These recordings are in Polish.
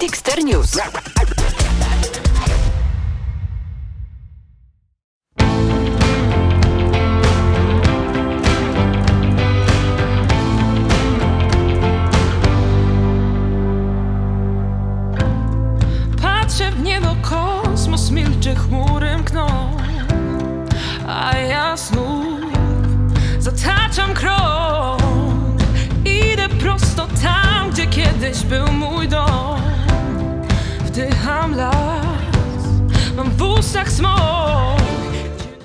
Dexter News.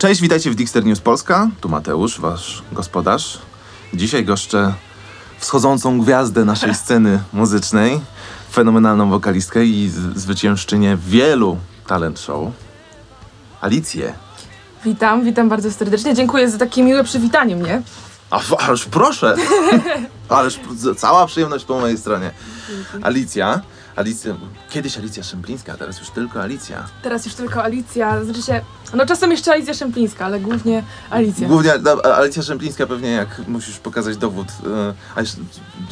Cześć, witajcie w Dixter News Polska. Tu Mateusz, wasz gospodarz. Dzisiaj goszczę wschodzącą gwiazdę naszej sceny muzycznej, fenomenalną wokalistkę i zwyciężczynię wielu talent show, Alicję. Witam, witam bardzo serdecznie. Dziękuję za takie miłe przywitanie mnie. A, ależ proszę! Ależ cała przyjemność po mojej stronie. Alicja, Alicja, kiedyś Alicja Szemplińska, a teraz już tylko Alicja. Teraz już tylko Alicja, znaczy się, no czasem jeszcze Alicja Szemplińska, ale głównie Alicja. Głównie no, Alicja Szemplińska pewnie jak musisz pokazać dowód. e, A już,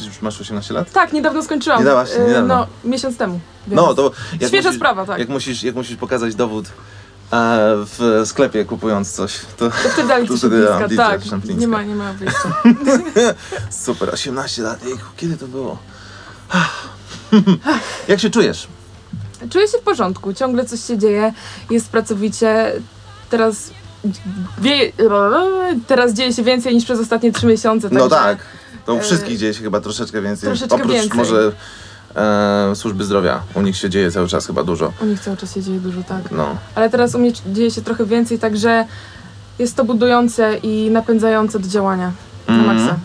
już masz 18 lat? Tak, niedawno skończyłam. Nie dałaś się, E, niedawno. No, miesiąc temu. Więc No, to jak Świeża musisz, sprawa, tak. Jak musisz, jak musisz pokazać dowód e, w sklepie kupując coś, to To wtedy Alicja wtedy Szemplińska, Alicja tak. Szemplińska. Nie ma, nie ma wyjścia. super, 18 lat, Ejku, kiedy to było? jak się czujesz? Czuję się w porządku, ciągle coś się dzieje, jest pracowicie. Teraz, wie, teraz dzieje się więcej niż przez ostatnie trzy miesiące. No tak, to u e, wszystkich dzieje się chyba troszeczkę więcej. troszeczkę Oprócz więcej. może e, służby zdrowia, u nich się dzieje cały czas chyba dużo. U nich cały czas się dzieje dużo, tak. No. Ale teraz u mnie dzieje się trochę więcej, także jest to budujące i napędzające do działania. Na Mhm. maksa.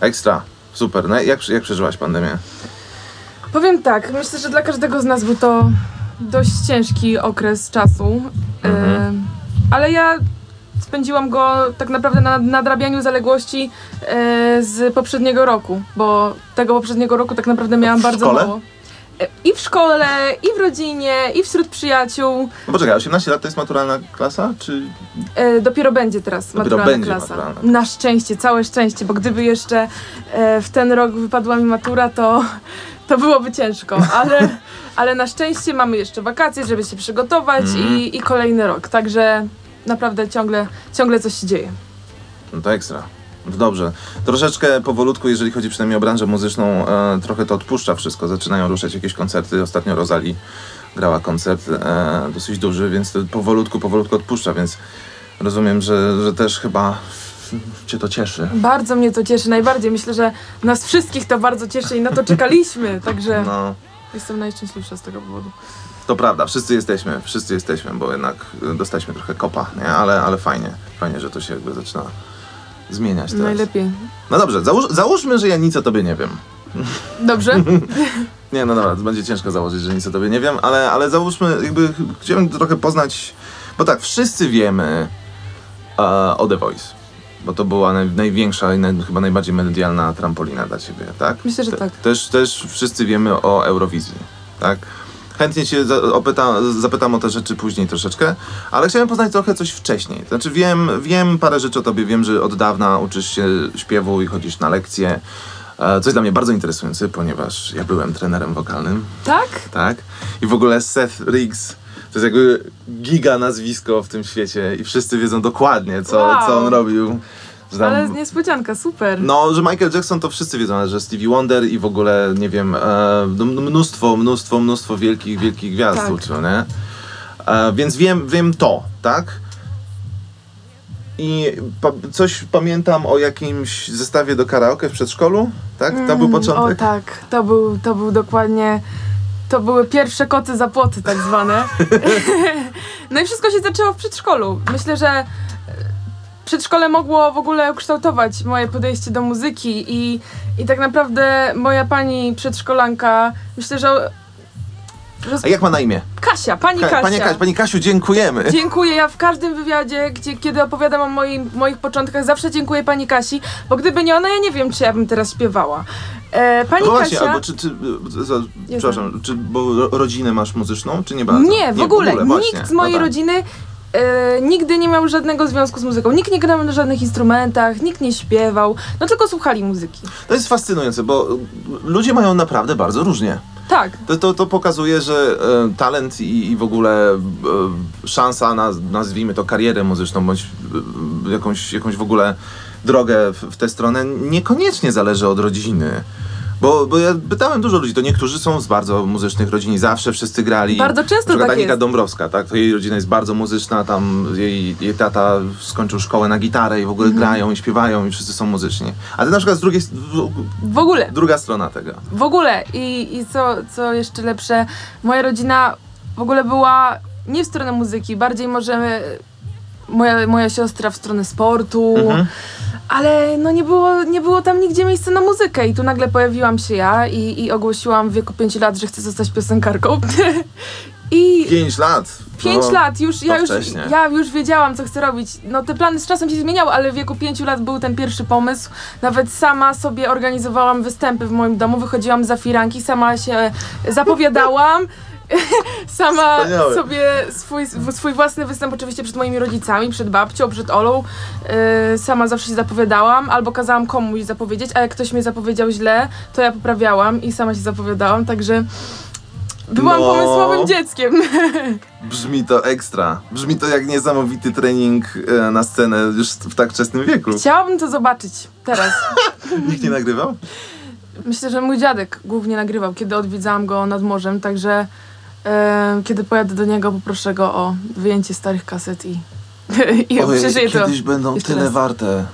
Ekstra, super. No, jak, jak przeżyłaś pandemię? Powiem tak, myślę, że dla każdego z nas był to dość ciężki okres czasu. Mhm. E, ale ja spędziłam go tak naprawdę na nadrabianiu zaległości e, z poprzedniego roku, bo tego poprzedniego roku tak naprawdę miałam W bardzo szkole? mało. E, I w szkole, i w rodzinie, i wśród przyjaciół. No poczekaj, 18 lat to jest maturalna klasa, czy... E, dopiero będzie teraz Dopiero maturalna będzie klasa. maturalna. Na szczęście, całe szczęście, bo gdyby jeszcze e, w ten rok wypadła mi matura, to, to byłoby ciężko, ale, ale na szczęście mamy jeszcze wakacje, żeby się przygotować Mhm. i, i kolejny rok, także naprawdę ciągle, ciągle coś się dzieje. No to ekstra. Dobrze. Troszeczkę powolutku, jeżeli chodzi przynajmniej o branżę muzyczną, e, trochę to odpuszcza wszystko. Zaczynają ruszać jakieś koncerty. Ostatnio Rozali grała koncert e, dosyć duży, więc to powolutku, powolutku odpuszcza, więc rozumiem, że, że też chyba cię to cieszy. Bardzo mnie to cieszy, najbardziej. Myślę, że nas wszystkich to bardzo cieszy i na to czekaliśmy, także No, jestem najszczęśliwsza z tego powodu. to prawda, wszyscy jesteśmy, wszyscy jesteśmy, bo jednak e, dostaliśmy trochę kopa, nie? Ale, ale fajnie, fajnie, że to się jakby zaczyna zmieniać teraz. Najlepiej. No dobrze, załóż, załóżmy, że ja nic o tobie nie wiem. Dobrze? Nie, no dobra, to będzie ciężko założyć, że nic o tobie nie wiem, ale, ale załóżmy, jakby chciałem trochę poznać, bo tak, wszyscy wiemy e, o The Voice, bo to była naj, największa i naj, chyba najbardziej medialna trampolina dla ciebie, tak? Myślę, że Te- tak. Też, też wszyscy wiemy o Eurowizji, tak? Chętnie cię zapytam o te rzeczy później troszeczkę, ale chciałem poznać trochę coś wcześniej. Znaczy wiem, wiem parę rzeczy o tobie, wiem, że od dawna uczysz się śpiewu i chodzisz na lekcje. E, Coś dla mnie bardzo interesujące, ponieważ ja byłem trenerem wokalnym, Tak? tak? I w ogóle Seth Riggs to jest jakby giga nazwisko w tym świecie i wszyscy wiedzą dokładnie, co, Wow. co on robił. Tam- Ale niespodzianka, super. no, że Michael Jackson to wszyscy wiedzą, ale że Stevie Wonder i w ogóle, nie wiem, e, no, mnóstwo, mnóstwo, mnóstwo wielkich, wielkich gwiazd Tak. uczył, nie? E, więc wiem, wiem to, tak? I pa, coś pamiętam o jakimś zestawie do karaoke w przedszkolu, tak? To był Mm, początek? O tak, to był, to był dokładnie. To były pierwsze koty za płoty, tak zwane. no i wszystko się zaczęło w przedszkolu. Myślę, że e, przedszkole mogło w ogóle ukształtować moje podejście do muzyki i, i tak naprawdę moja pani przedszkolanka, myślę, że. Roz... A jak ma na imię? Kasia, pani Ka- Kasia. Panie, Pani Kasiu, dziękujemy. Dziękuję. Ja w każdym wywiadzie, gdzie, kiedy opowiadam o moim, moich początkach, zawsze dziękuję pani Kasi, bo gdyby nie ona, ja nie wiem, czy ja bym teraz śpiewała. E, pani No właśnie, Kasia. albo czy, czy, za, przepraszam, czy, bo ro- rodzinę masz muzyczną, czy nie bardzo? Nie, w ogóle. właśnie. Nikt z mojej no tak. rodziny e, nigdy nie miał żadnego związku z muzyką. Nikt nie grał na żadnych instrumentach, nikt nie śpiewał, no tylko słuchali muzyki. To jest fascynujące, bo ludzie mają naprawdę bardzo różnie. Tak. To, to, to pokazuje, że e, talent i, i w ogóle e, szansa na, nazwijmy to, karierę muzyczną, bądź e, jakąś, jakąś w ogóle drogę w, w tę stronę, niekoniecznie zależy od rodziny. Bo, bo ja pytałem dużo ludzi, to niektórzy są z bardzo muzycznych rodzin i zawsze wszyscy grali. Bardzo często tak Anika jest. Dąbrowska, tak? To jej rodzina jest bardzo muzyczna, tam jej, jej tata skończył szkołę na gitarę i w ogóle Mhm. grają i śpiewają i wszyscy są muzyczni. A ty na przykład z drugiej, w- W ogóle. druga strona tego. W ogóle. I, i co, co jeszcze lepsze, moja rodzina w ogóle była nie w stronę muzyki, bardziej może moja, moja siostra w stronę sportu, Mhm. Ale no nie było, nie było tam nigdzie miejsca na muzykę i tu nagle pojawiłam się ja i, i ogłosiłam w wieku 5 lat, że chcę zostać piosenkarką. I Pięć lat. Pięć No, lat, już, ja, już, wcześnie. ja już wiedziałam, co chcę robić. No te plany z czasem się zmieniały, ale w wieku pięciu lat był ten pierwszy pomysł. Nawet sama sobie organizowałam występy w moim domu, wychodziłam za firanki, sama się zapowiadałam. Sama Wspaniałe. sobie swój, swój własny występ oczywiście przed moimi rodzicami, przed babcią, przed Olą. Yy, sama zawsze się zapowiadałam, albo kazałam komuś zapowiedzieć, a jak ktoś mnie zapowiedział źle, to ja poprawiałam i sama się zapowiadałam, także byłam No. pomysłowym dzieckiem. Brzmi to ekstra. Brzmi to jak niesamowity trening e, na scenę już w tak wczesnym wieku. Chciałabym to zobaczyć teraz. Nikt nie nagrywał? Myślę, że mój dziadek głównie nagrywał, kiedy odwiedzałam go nad morzem, także e, kiedy pojadę do niego, poproszę go o wyjęcie starych kaset i, i przeżyję to. kiedyś będą jeszcze tyle raz. warte.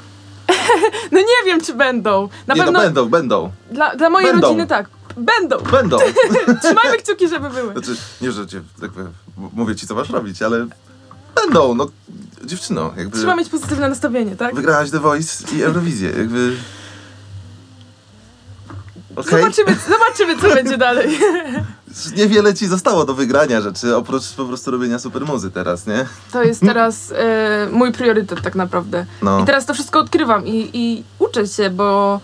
No nie wiem, czy będą. Na nie, pewno no będą, będą. Dla, dla mojej Będą. rodziny tak. Będą. Będą. Trzymajmy kciuki, żeby były. Znaczy, nie, że cię, tak powiem, m- mówię ci, co masz robić, ale będą, no. Dziewczyno, jakby Trzeba mieć pozytywne nastawienie, tak? wygrałaś The Voice i Eurowizję, jakby... Okej? Zobaczymy, zobaczymy, co będzie dalej. Niewiele ci zostało do wygrania rzeczy, oprócz po prostu robienia super muzy teraz, nie? To jest teraz e, mój priorytet tak naprawdę. No. I teraz to wszystko odkrywam i, i uczę się, bo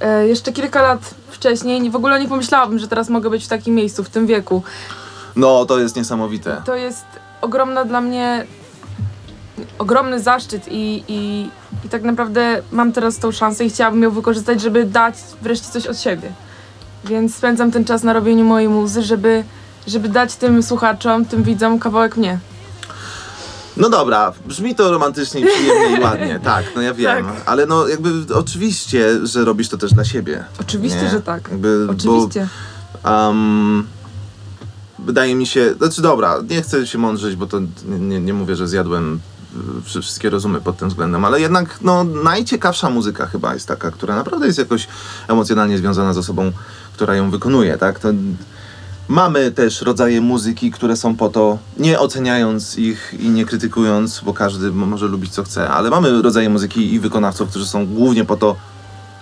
e, jeszcze kilka lat wcześniej nie- w ogóle nie pomyślałabym, że teraz mogę być w takim miejscu, w tym wieku. No, to jest niesamowite. To jest ogromna dla mnie, ogromny zaszczyt i, i, i tak naprawdę mam teraz tą szansę i chciałabym ją wykorzystać, żeby dać wreszcie coś od siebie. Więc spędzam ten czas na robieniu mojej muzy, żeby, żeby dać tym słuchaczom, tym widzom kawałek mnie. No dobra, brzmi to romantycznie i przyjemnie i ładnie, tak, no ja wiem, Tak. ale no jakby oczywiście, że robisz to też dla siebie. Oczywiście, nie? że tak. Jakby, Oczywiście. Bo, um, wydaje mi się, znaczy dobra, nie chcę się mądrzyć, bo to nie, nie, mówię, że zjadłem wszystkie rozumy pod tym względem, ale jednak no, najciekawsza muzyka chyba jest taka, która naprawdę jest jakoś emocjonalnie związana z osobą, która ją wykonuje, tak? To, Mamy też rodzaje muzyki, które są po to, nie oceniając ich i nie krytykując, bo każdy może lubić co chce, ale mamy rodzaje muzyki i wykonawców, którzy są głównie po to,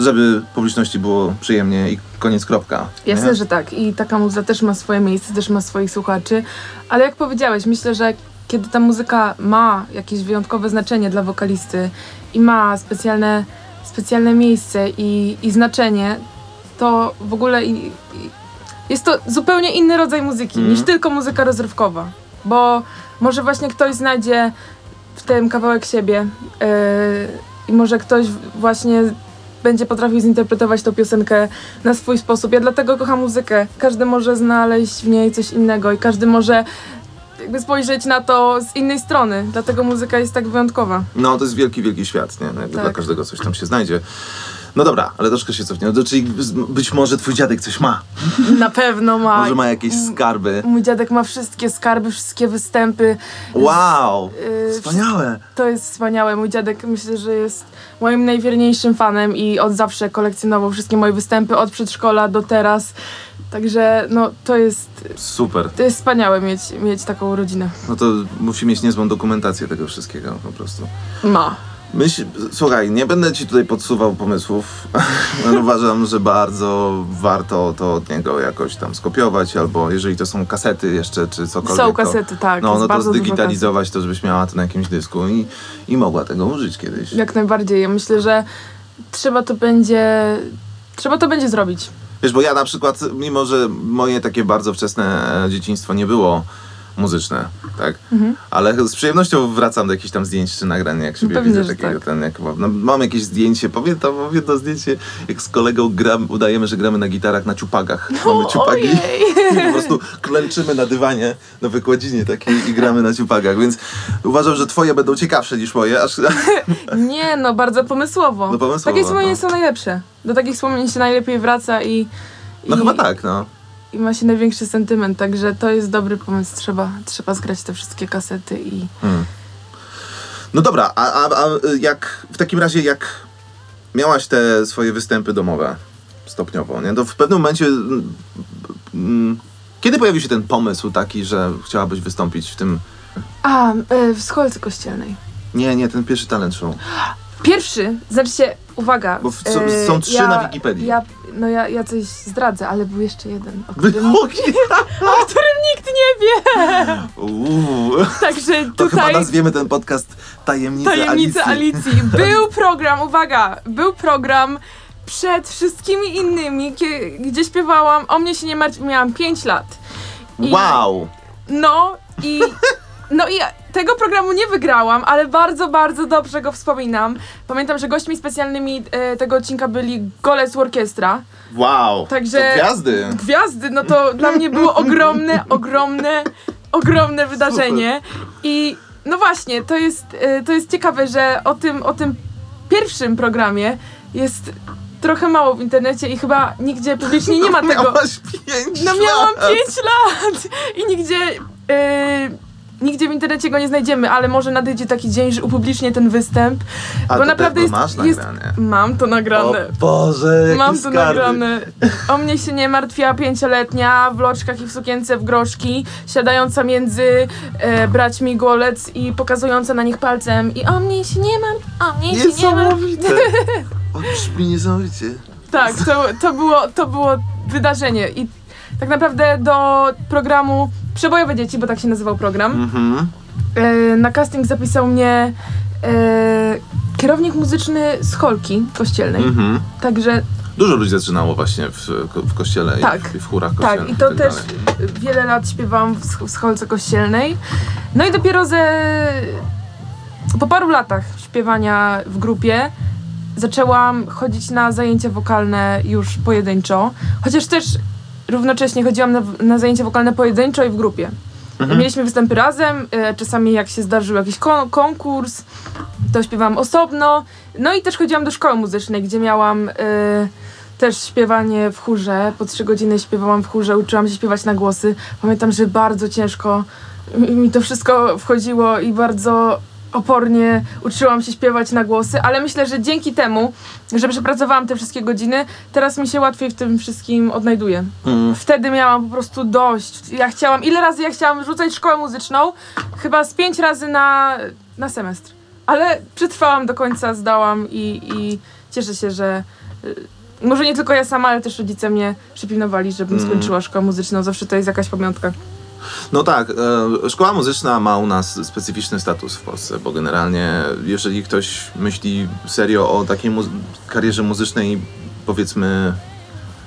żeby publiczności było przyjemnie i koniec kropka. Jasne, nie? że tak. I taka muza też ma swoje miejsce, też ma swoich słuchaczy. Ale jak powiedziałeś, myślę, że kiedy ta muzyka ma jakieś wyjątkowe znaczenie dla wokalisty i ma specjalne, specjalne miejsce i, i znaczenie, to w ogóle i, i jest to zupełnie inny rodzaj muzyki Mhm. niż tylko muzyka rozrywkowa. Bo może właśnie ktoś znajdzie w tym kawałek siebie yy, i może ktoś właśnie będzie potrafił zinterpretować tą piosenkę na swój sposób. Ja dlatego kocham muzykę. Każdy może znaleźć w niej coś innego i każdy może jakby spojrzeć na to z innej strony. Dlatego muzyka jest tak wyjątkowa. No, to jest wielki, wielki świat, nie? No, jakby Tak. Dla każdego coś tam się znajdzie. No dobra, ale troszkę się cofnie. No, czyli być może twój dziadek coś ma. Na pewno ma. Może ma jakieś skarby. Mój dziadek ma wszystkie skarby, wszystkie występy. Wow! Yy, Wspaniałe! To jest wspaniałe. Mój dziadek myślę, że jest moim najwierniejszym fanem i od zawsze kolekcjonował wszystkie moje występy od przedszkola do teraz. Także no to jest, Super. to jest wspaniałe mieć, mieć taką rodzinę. No to musi mieć niezłą dokumentację tego wszystkiego po prostu. Ma. Myśl, słuchaj, nie będę ci tutaj podsuwał pomysłów, ale uważam, że bardzo warto to od niego jakoś tam skopiować, albo jeżeli to są kasety jeszcze, czy cokolwiek. Są to- kasety, tak. No, no to zdigitalizować to, żebyś miała to na jakimś dysku i, i mogła tego użyć kiedyś. Jak najbardziej. Ja myślę, że trzeba to będzie. Trzeba to będzie zrobić. Wiesz, bo ja na przykład, mimo że moje takie bardzo wczesne e, dzieciństwo nie było muzyczne, tak? Mhm. Ale z przyjemnością wracam do jakichś tam zdjęć czy nagrań, jak siebie Pewnie, widzę takiego, tak. ten, jak, no, mam jakieś zdjęcie, pamiętam, to zdjęcie, jak z kolegą gram, udajemy, że gramy na gitarach na ciupagach. Mamy ciupagi i po prostu klęczymy na dywanie, na wykładzinie takiej i gramy na ciupagach, więc uważam, że twoje będą ciekawsze niż moje, aż Nie, no bardzo pomysłowo. No, pomysłowo, Takie wspomnienia no. są najlepsze. Do takich wspomnień się najlepiej wraca i, no i, chyba tak, no. I ma się największy sentyment, także to jest dobry pomysł. Trzeba, trzeba zgrać te wszystkie kasety i... Hmm. No dobra, a, a, a jak w takim razie jak miałaś te swoje występy domowe stopniowo, nie? To w pewnym momencie mm, kiedy pojawił się ten pomysł taki, że chciałabyś wystąpić w tym A, e, w szkolce kościelnej. nie, nie, ten pierwszy talent show. Pierwszy, znaczy uwaga. Bo w- są- e, są trzy na Wikipedii. Ja, no ja, ja coś zdradzę, ale był jeszcze jeden, o którym, o którym nikt nie wie. Uuu. Także To chyba tutaj nazwiemy ten podcast Tajemnice, tajemnice Alicji. Alicji. Był program, uwaga, był program przed wszystkimi innymi, gdzie śpiewałam O mnie się nie martw, miałam 5 lat. I- Wow! No i. No i tego programu nie wygrałam, ale bardzo, bardzo dobrze go wspominam. Pamiętam, że gośćmi specjalnymi e, tego odcinka byli Golec Orkiestra. Wow! Także- To gwiazdy! Gwiazdy, no to dla mnie było ogromne, ogromne, ogromne wydarzenie. I no właśnie, to jest, e, to jest ciekawe, że o tym, o tym pierwszym programie jest trochę mało w internecie i chyba nigdzie publicznie nie ma tego. Miałaś pięć No miałam lat. 5 lat i nigdzie, e, nigdzie w internecie go nie znajdziemy, ale może nadejdzie taki dzień, że upublicznię ten występ, A bo naprawdę jest, masz jest... nagrane. Mam to nagrane. O Boże, jakie Mam to skarby. nagrane. O mnie się nie martwiła pięcioletnia, w loczkach i w sukience w groszki, siadająca między e, braćmi golec i pokazująca na nich palcem i o mnie się nie martw, o mnie się nie. Niesamowite. O, brzmi niesamowicie. Tak, to, to, było, to było wydarzenie i tak naprawdę do programu Przebojowe Dzieci, bo tak się nazywał program, Mhm. e, na casting zapisał mnie e, kierownik muzyczny z Holki kościelnej. Mhm. Także Dużo ludzi zaczynało właśnie w, w kościele Tak. i, w, w chórach kościelnych. tak, i to tak też dalej. wiele lat śpiewałam w, w Scholce kościelnej. No i dopiero ze... po paru latach śpiewania w grupie zaczęłam chodzić na zajęcia wokalne już pojedynczo. Chociaż też równocześnie chodziłam na, na zajęcia wokalne pojedynczo i w grupie. Mhm. Mieliśmy występy razem, e, czasami jak się zdarzył jakiś kon- konkurs, to śpiewałam osobno. No i też chodziłam do szkoły muzycznej, gdzie miałam e, też śpiewanie w chórze. Po trzy godziny śpiewałam w chórze, uczyłam się śpiewać na głosy. Pamiętam, że bardzo ciężko mi mi to wszystko wchodziło i bardzo opornie uczyłam się śpiewać na głosy, ale myślę, że dzięki temu, że przepracowałam te wszystkie godziny, teraz mi się łatwiej w tym wszystkim odnajduję. Mm. Wtedy miałam po prostu dość. Ja chciałam, ile razy ja chciałam rzucać szkołę muzyczną? Chyba z pięć razy na, na semestr. Ale przetrwałam do końca, zdałam i, i cieszę się, że y, może nie tylko ja sama, ale też rodzice mnie przypilnowali, żebym Mm. skończyła szkołę muzyczną. Zawsze to jest jakaś pamiątka. No tak, e, szkoła muzyczna ma u nas specyficzny status w Polsce, bo generalnie jeżeli ktoś myśli serio o takiej karierze muzycznej, powiedzmy,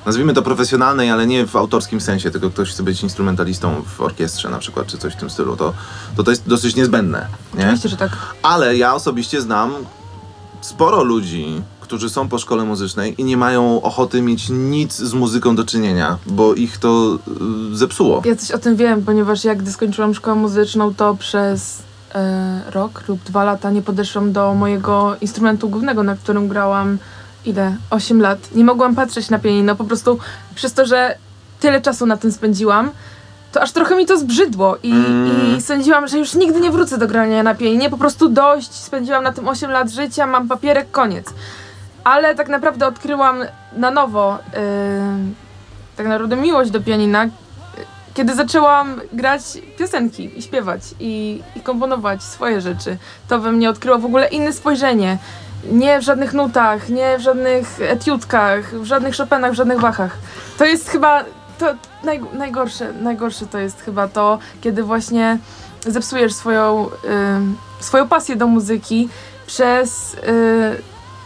nazwijmy to profesjonalnej, ale nie w autorskim sensie, tylko ktoś chce być instrumentalistą w orkiestrze na przykład, czy coś w tym stylu, to to, to jest dosyć niezbędne, nie? Oczywiście, że tak. Ale ja osobiście znam sporo ludzi, którzy są po szkole muzycznej i nie mają ochoty mieć nic z muzyką do czynienia, bo ich to y, zepsuło. Ja coś o tym wiem, ponieważ jak gdy skończyłam szkołę muzyczną, to przez e, rok lub dwa lata nie podeszłam do mojego instrumentu głównego, na którym grałam ile? 8 lat. Nie mogłam patrzeć na pianino, po prostu przez to, że tyle czasu na tym spędziłam, to aż trochę mi to zbrzydło i, Mm. i sądziłam, że już nigdy nie wrócę do grania na pianinie, po prostu dość, spędziłam na tym 8 lat życia, mam papierek, koniec. Ale tak naprawdę odkryłam na nowo yy, tak naprawdę miłość do pianina, kiedy zaczęłam grać piosenki i śpiewać i, i komponować swoje rzeczy. To we mnie odkryło w ogóle inne spojrzenie. Nie w żadnych nutach, nie w żadnych etiudkach, w żadnych Chopinach, w żadnych Bachach. To jest chyba to naj, najgorsze, najgorsze to jest chyba to, kiedy właśnie zepsujesz swoją, ym, swoją pasję do muzyki przez, y,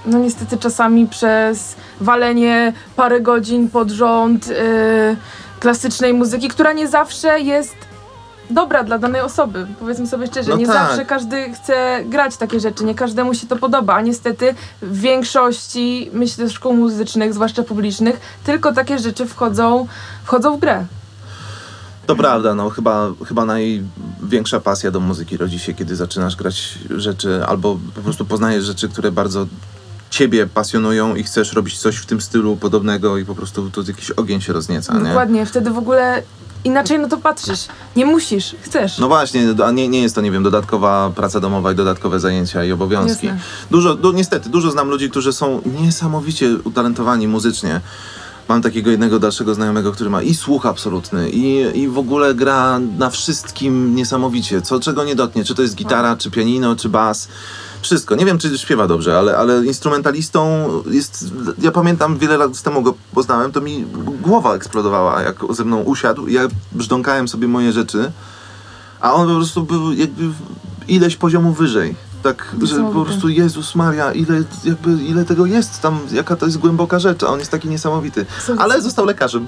no niestety czasami przez walenie parę godzin pod rząd y, klasycznej muzyki, która nie zawsze jest dobra dla danej osoby. Powiedzmy sobie szczerze, No nie tak. zawsze każdy chce grać takie rzeczy, nie każdemu się to podoba, a niestety w większości, myślę, szkół muzycznych, zwłaszcza publicznych, tylko takie rzeczy wchodzą, wchodzą w grę. To prawda, no chyba, chyba największa pasja do muzyki rodzi się, kiedy zaczynasz grać rzeczy, albo po prostu poznajesz rzeczy, które bardzo ciebie pasjonują i chcesz robić coś w tym stylu podobnego i po prostu tu jakiś ogień się roznieca, nie? Dokładnie, wtedy w ogóle inaczej na to patrzysz. Nie musisz, chcesz. No właśnie, a nie, nie jest to, nie wiem, dodatkowa praca domowa i dodatkowe zajęcia i obowiązki. Jasne. Dużo, du, niestety, dużo znam ludzi, którzy są niesamowicie utalentowani muzycznie. Mam takiego jednego dalszego znajomego, który ma i słuch absolutny, i, i w ogóle gra na wszystkim niesamowicie. Co, czego nie dotknie, czy to jest gitara, czy pianino, czy bas. Wszystko. Nie wiem, czy śpiewa dobrze, ale, ale instrumentalistą jest. Ja pamiętam, wiele lat temu go poznałem, to mi głowa eksplodowała, jak ze mną usiadł. i Ja brzdąkałem sobie moje rzeczy, a on po prostu był jakby ileś poziomów wyżej. Tak, że po prostu Jezus Maria, ile, jakby, ile tego jest tam, jaka to jest głęboka rzecz, a on jest taki niesamowity. Ale został lekarzem.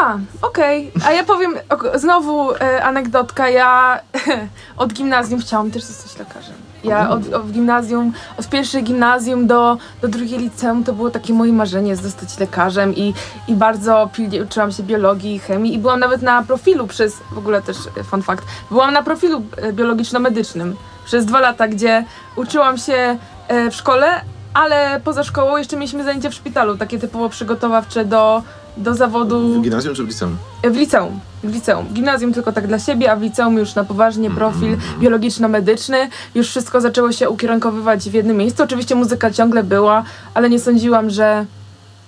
A, okej. A ja powiem ok, znowu e, anegdotka. Ja od gimnazjum chciałam też zostać lekarzem. Ja od, od gimnazjum, od pierwszej gimnazjum do, do drugiej liceum to było takie moje marzenie zostać lekarzem i, i bardzo pilnie uczyłam się biologii i chemii i byłam nawet na profilu przez, w ogóle też e, fun fact, byłam na profilu e, biologiczno-medycznym przez dwa lata, gdzie uczyłam się e, w szkole, ale poza szkołą jeszcze mieliśmy zajęcia w szpitalu, takie typowo przygotowawcze do, do zawodu W gimnazjum czy w liceum? w liceum. W liceum. W gimnazjum tylko tak dla siebie, a w liceum już na poważnie profil biologiczno-medyczny. Już wszystko zaczęło się ukierunkowywać w jednym miejscu. Oczywiście muzyka ciągle była, ale nie sądziłam, że,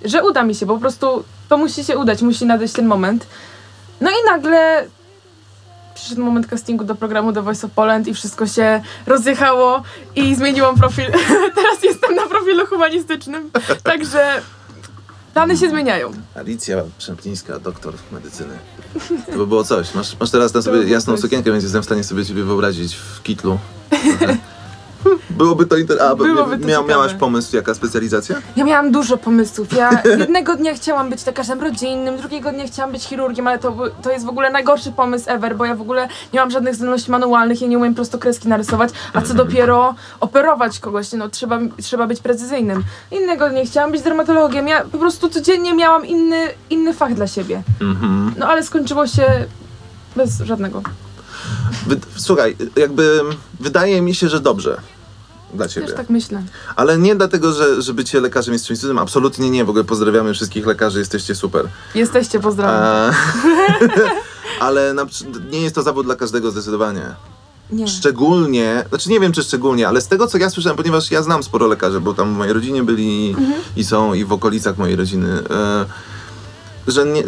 że uda mi się, bo po prostu to musi się udać, musi nadejść ten moment. No i nagle przyszedł moment castingu do programu The Voice of Poland i wszystko się rozjechało i zmieniłam profil. Teraz jestem na profilu humanistycznym, także plany się zmieniają. Alicja Przemplińska, doktor medycyny. To by było coś. Masz, masz teraz na sobie jasną sukienkę, więc jestem w stanie sobie ciebie wyobrazić w kitlu. Trochę. Byłoby to inter... A, Byłoby to mia- ciekawe. miałaś pomysł, jaka specjalizacja? Ja miałam dużo pomysłów. Ja jednego dnia chciałam być lekarzem rodzinnym, drugiego dnia chciałam być chirurgiem, ale to, to jest w ogóle najgorszy pomysł ever, bo ja w ogóle nie mam żadnych zdolności manualnych, ja nie umiem prostokreski narysować, a co dopiero operować kogoś, no trzeba, trzeba być precyzyjnym. Innego dnia chciałam być dermatologiem, ja po prostu codziennie miałam inny, inny fach dla siebie. Mhm. No ale skończyło się bez żadnego. Wy, słuchaj, jakby wydaje mi się, że dobrze dla ciebie. Też tak myślę. Ale nie dlatego, że, że bycie lekarzem jest czymś cudem. Absolutnie nie. W ogóle pozdrawiamy wszystkich lekarzy, jesteście super. Jesteście, pozdrawiam. Ale na, nie jest to zawód dla każdego zdecydowanie. Nie. Szczególnie, znaczy nie wiem czy szczególnie, ale z tego co ja słyszałem, ponieważ ja znam sporo lekarzy, bo tam w mojej rodzinie byli Mhm. i są i w okolicach mojej rodziny, e, że nie,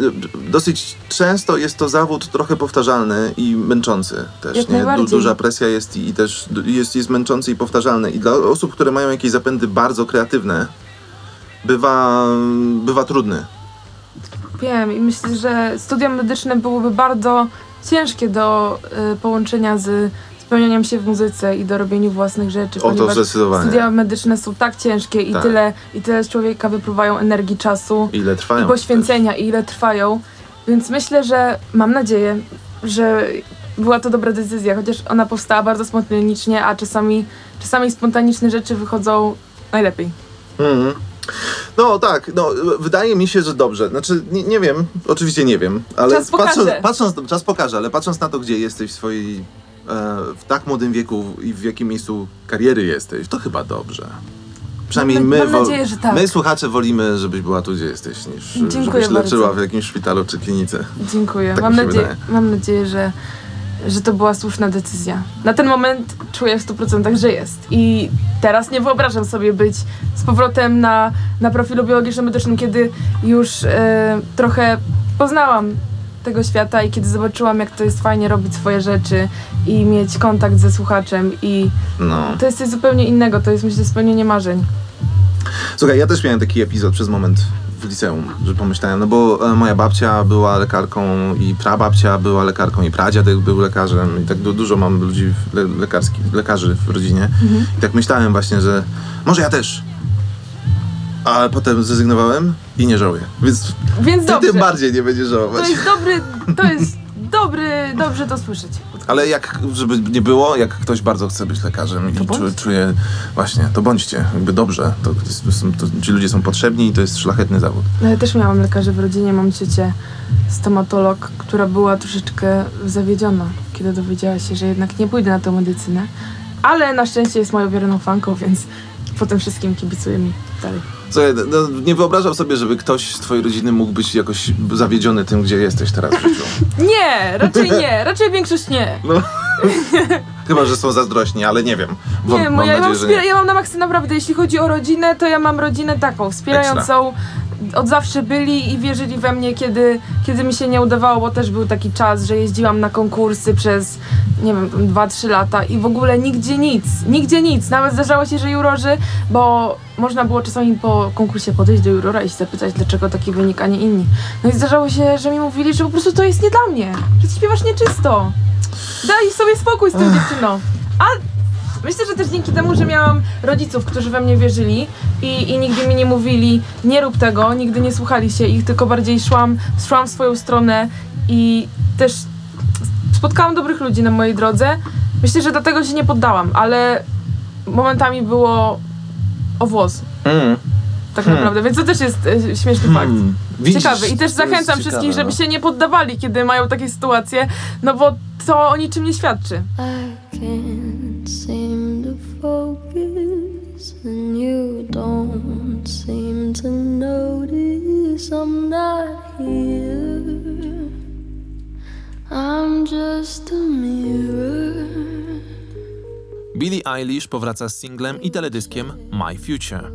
dosyć często jest to zawód trochę powtarzalny i męczący też. Jak nie? najbardziej. duża presja jest i, i też du- jest, jest męczący i powtarzalny. I dla osób, które mają jakieś zapędy bardzo kreatywne, bywa, bywa trudny. Wiem i myślę, że studia medyczne byłyby bardzo ciężkie do y, połączenia z spełnianiem się w muzyce i do robieniu własnych rzeczy, O to zdecydowanie. studia medyczne są tak ciężkie i Tak. tyle i tyle z człowieka wypływają energii, czasu Ile trwają? i poświęcenia i ile trwają. Więc myślę, że mam nadzieję, że była to dobra decyzja, chociaż ona powstała bardzo spontanicznie, a czasami, czasami spontaniczne rzeczy wychodzą najlepiej. Mhm. No tak, no wydaje mi się, że dobrze. Znaczy, nie, nie wiem, oczywiście nie wiem, ale Czas patrząc, patrząc, czas pokaże, ale patrząc na to, gdzie jesteś w swojej, w tak młodym wieku i w jakim miejscu kariery jesteś, to chyba dobrze. Przynajmniej Mam- my, mam wo- nadzieję, że tak. my słuchacze wolimy, żebyś była tu, gdzie jesteś, niż Dziękuję żebyś leczyła bardzo. w jakimś szpitalu czy klinice. Dziękuję. Tak mam, mi się nadzieję, wydaje. mam nadzieję, że, że to była słuszna decyzja. Na ten moment czuję w 100%, że jest. I teraz nie wyobrażam sobie być z powrotem na, na profilu biologiczno-medycznym, kiedy już e, trochę poznałam tego świata i kiedy zobaczyłam, jak to jest fajnie robić swoje rzeczy i mieć kontakt ze słuchaczem i No. to jest coś zupełnie innego, to jest myślę spełnienie marzeń. Słuchaj, ja też miałem taki epizod przez moment w liceum, że pomyślałem, no bo e, moja babcia była lekarką i prababcia była lekarką i pradziadek był lekarzem i tak du- dużo mam ludzi le lekarskich, lekarzy w rodzinie i tak myślałem właśnie, że może ja też. Ale potem zrezygnowałem i nie żałuję. Więc Więc ty dobrze. tym bardziej nie będziesz To żałować. jest dobry, to jest dobry, dobrze to słyszeć. Ale jak, żeby nie było, jak ktoś bardzo chce być lekarzem i To bądź. czuje, właśnie, to bądźcie, jakby dobrze, to, to, są, to ci ludzie są potrzebni i to jest szlachetny zawód. No ja też miałam lekarzy w rodzinie, mam ciocię stomatolog, która była troszeczkę zawiedziona, kiedy dowiedziała się, że jednak nie pójdę na tę medycynę. Ale na szczęście jest moją wierną fanką, więc potem wszystkim kibicuje mi dalej. Słuchaj, no, nie wyobrażam sobie, żeby ktoś z twojej rodziny mógł być jakoś zawiedziony tym, gdzie jesteś teraz w życiu. Nie, raczej nie, raczej większość nie. No. Chyba, że są zazdrośni, ale nie wiem. Nie, mam ja, mam nadzieję, że wspiera- nie. ja mam na maksa naprawdę, jeśli chodzi o rodzinę, to ja mam rodzinę taką, wspierającą. Od zawsze byli i wierzyli we mnie, kiedy, kiedy mi się nie udawało, bo też był taki czas, że jeździłam na konkursy przez, nie wiem, tam 2-3 lata i w ogóle nigdzie nic, nigdzie nic. Nawet zdarzało się, że jurorzy, bo można było czasami po konkursie podejść do jurora i zapytać, dlaczego taki wynik, a nie inni. No i zdarzało się, że mi mówili, że po prostu to jest nie dla mnie, że ty śpiewasz nieczysto. Daj sobie spokój z tym dziewczyną. A Myślę, że też dzięki temu, że miałam rodziców, którzy we mnie wierzyli i, i nigdy mi nie mówili, nie rób tego, nigdy nie słuchali się ich, tylko bardziej szłam, szłam w swoją stronę i też spotkałam dobrych ludzi na mojej drodze. Myślę, że dlatego się nie poddałam, ale momentami było o włos, Mm. tak Hmm. naprawdę, więc to też jest e, śmieszny fakt. Hmm. Widzisz, Ciekawy. I też zachęcam wszystkich, ciekawe, żeby no. się nie poddawali, kiedy mają takie sytuacje, no bo to o niczym nie świadczy. I can't seem to focus, and you don't seem to notice I'm not here. I'm just a mirror. Billie Eilish powraca z singlem i teledyskiem My Future.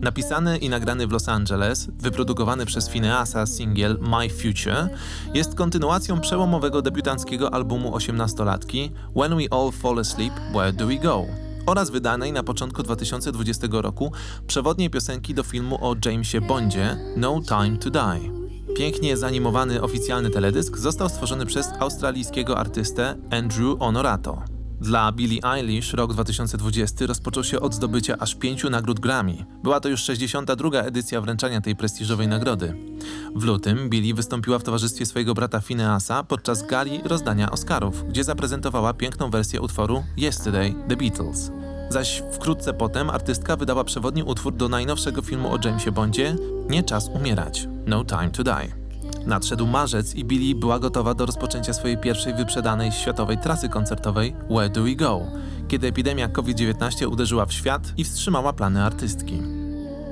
Napisany i nagrany w Los Angeles, wyprodukowany przez Phineasa singiel My Future jest kontynuacją przełomowego debiutanckiego albumu osiemnastolatki When We All Fall Asleep, Where Do We Go? Oraz wydanej na początku 2020 roku przewodniej piosenki do filmu o Jamesie Bondzie No Time to Die. Pięknie zanimowany oficjalny teledysk został stworzony przez australijskiego artystę Andrew Onorato. Dla Billie Eilish rok 2020 rozpoczął się od zdobycia aż pięciu nagród Grammy. Była to już 62. edycja wręczania tej prestiżowej nagrody. W lutym Billie wystąpiła w towarzystwie swojego brata Phineasa podczas gali rozdania Oscarów, gdzie zaprezentowała piękną wersję utworu Yesterday The Beatles. Zaś wkrótce potem artystka wydała przewodni utwór do najnowszego filmu o Jamesie Bondzie Nie czas umierać No Time to Die. Nadszedł marzec i Billie była gotowa do rozpoczęcia swojej pierwszej wyprzedanej światowej trasy koncertowej Where Do We Go, kiedy epidemia COVID-19 uderzyła w świat i wstrzymała plany artystki.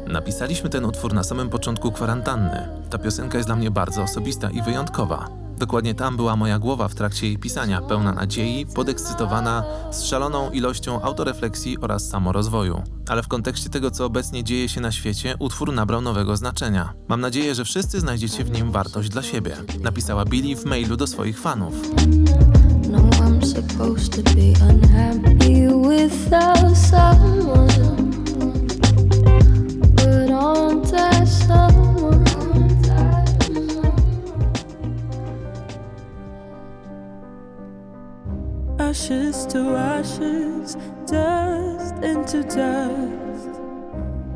Napisaliśmy ten utwór na samym początku kwarantanny. Ta piosenka jest dla mnie bardzo osobista i wyjątkowa. Dokładnie tam była moja głowa w trakcie jej pisania, pełna nadziei, podekscytowana, z szaloną ilością autorefleksji oraz samorozwoju. Ale w kontekście tego, co obecnie dzieje się na świecie, utwór nabrał nowego znaczenia. Mam nadzieję, że wszyscy znajdziecie w nim wartość dla siebie. Napisała Billie w mailu do swoich fanów. No, Ashes to ashes, dust into dust.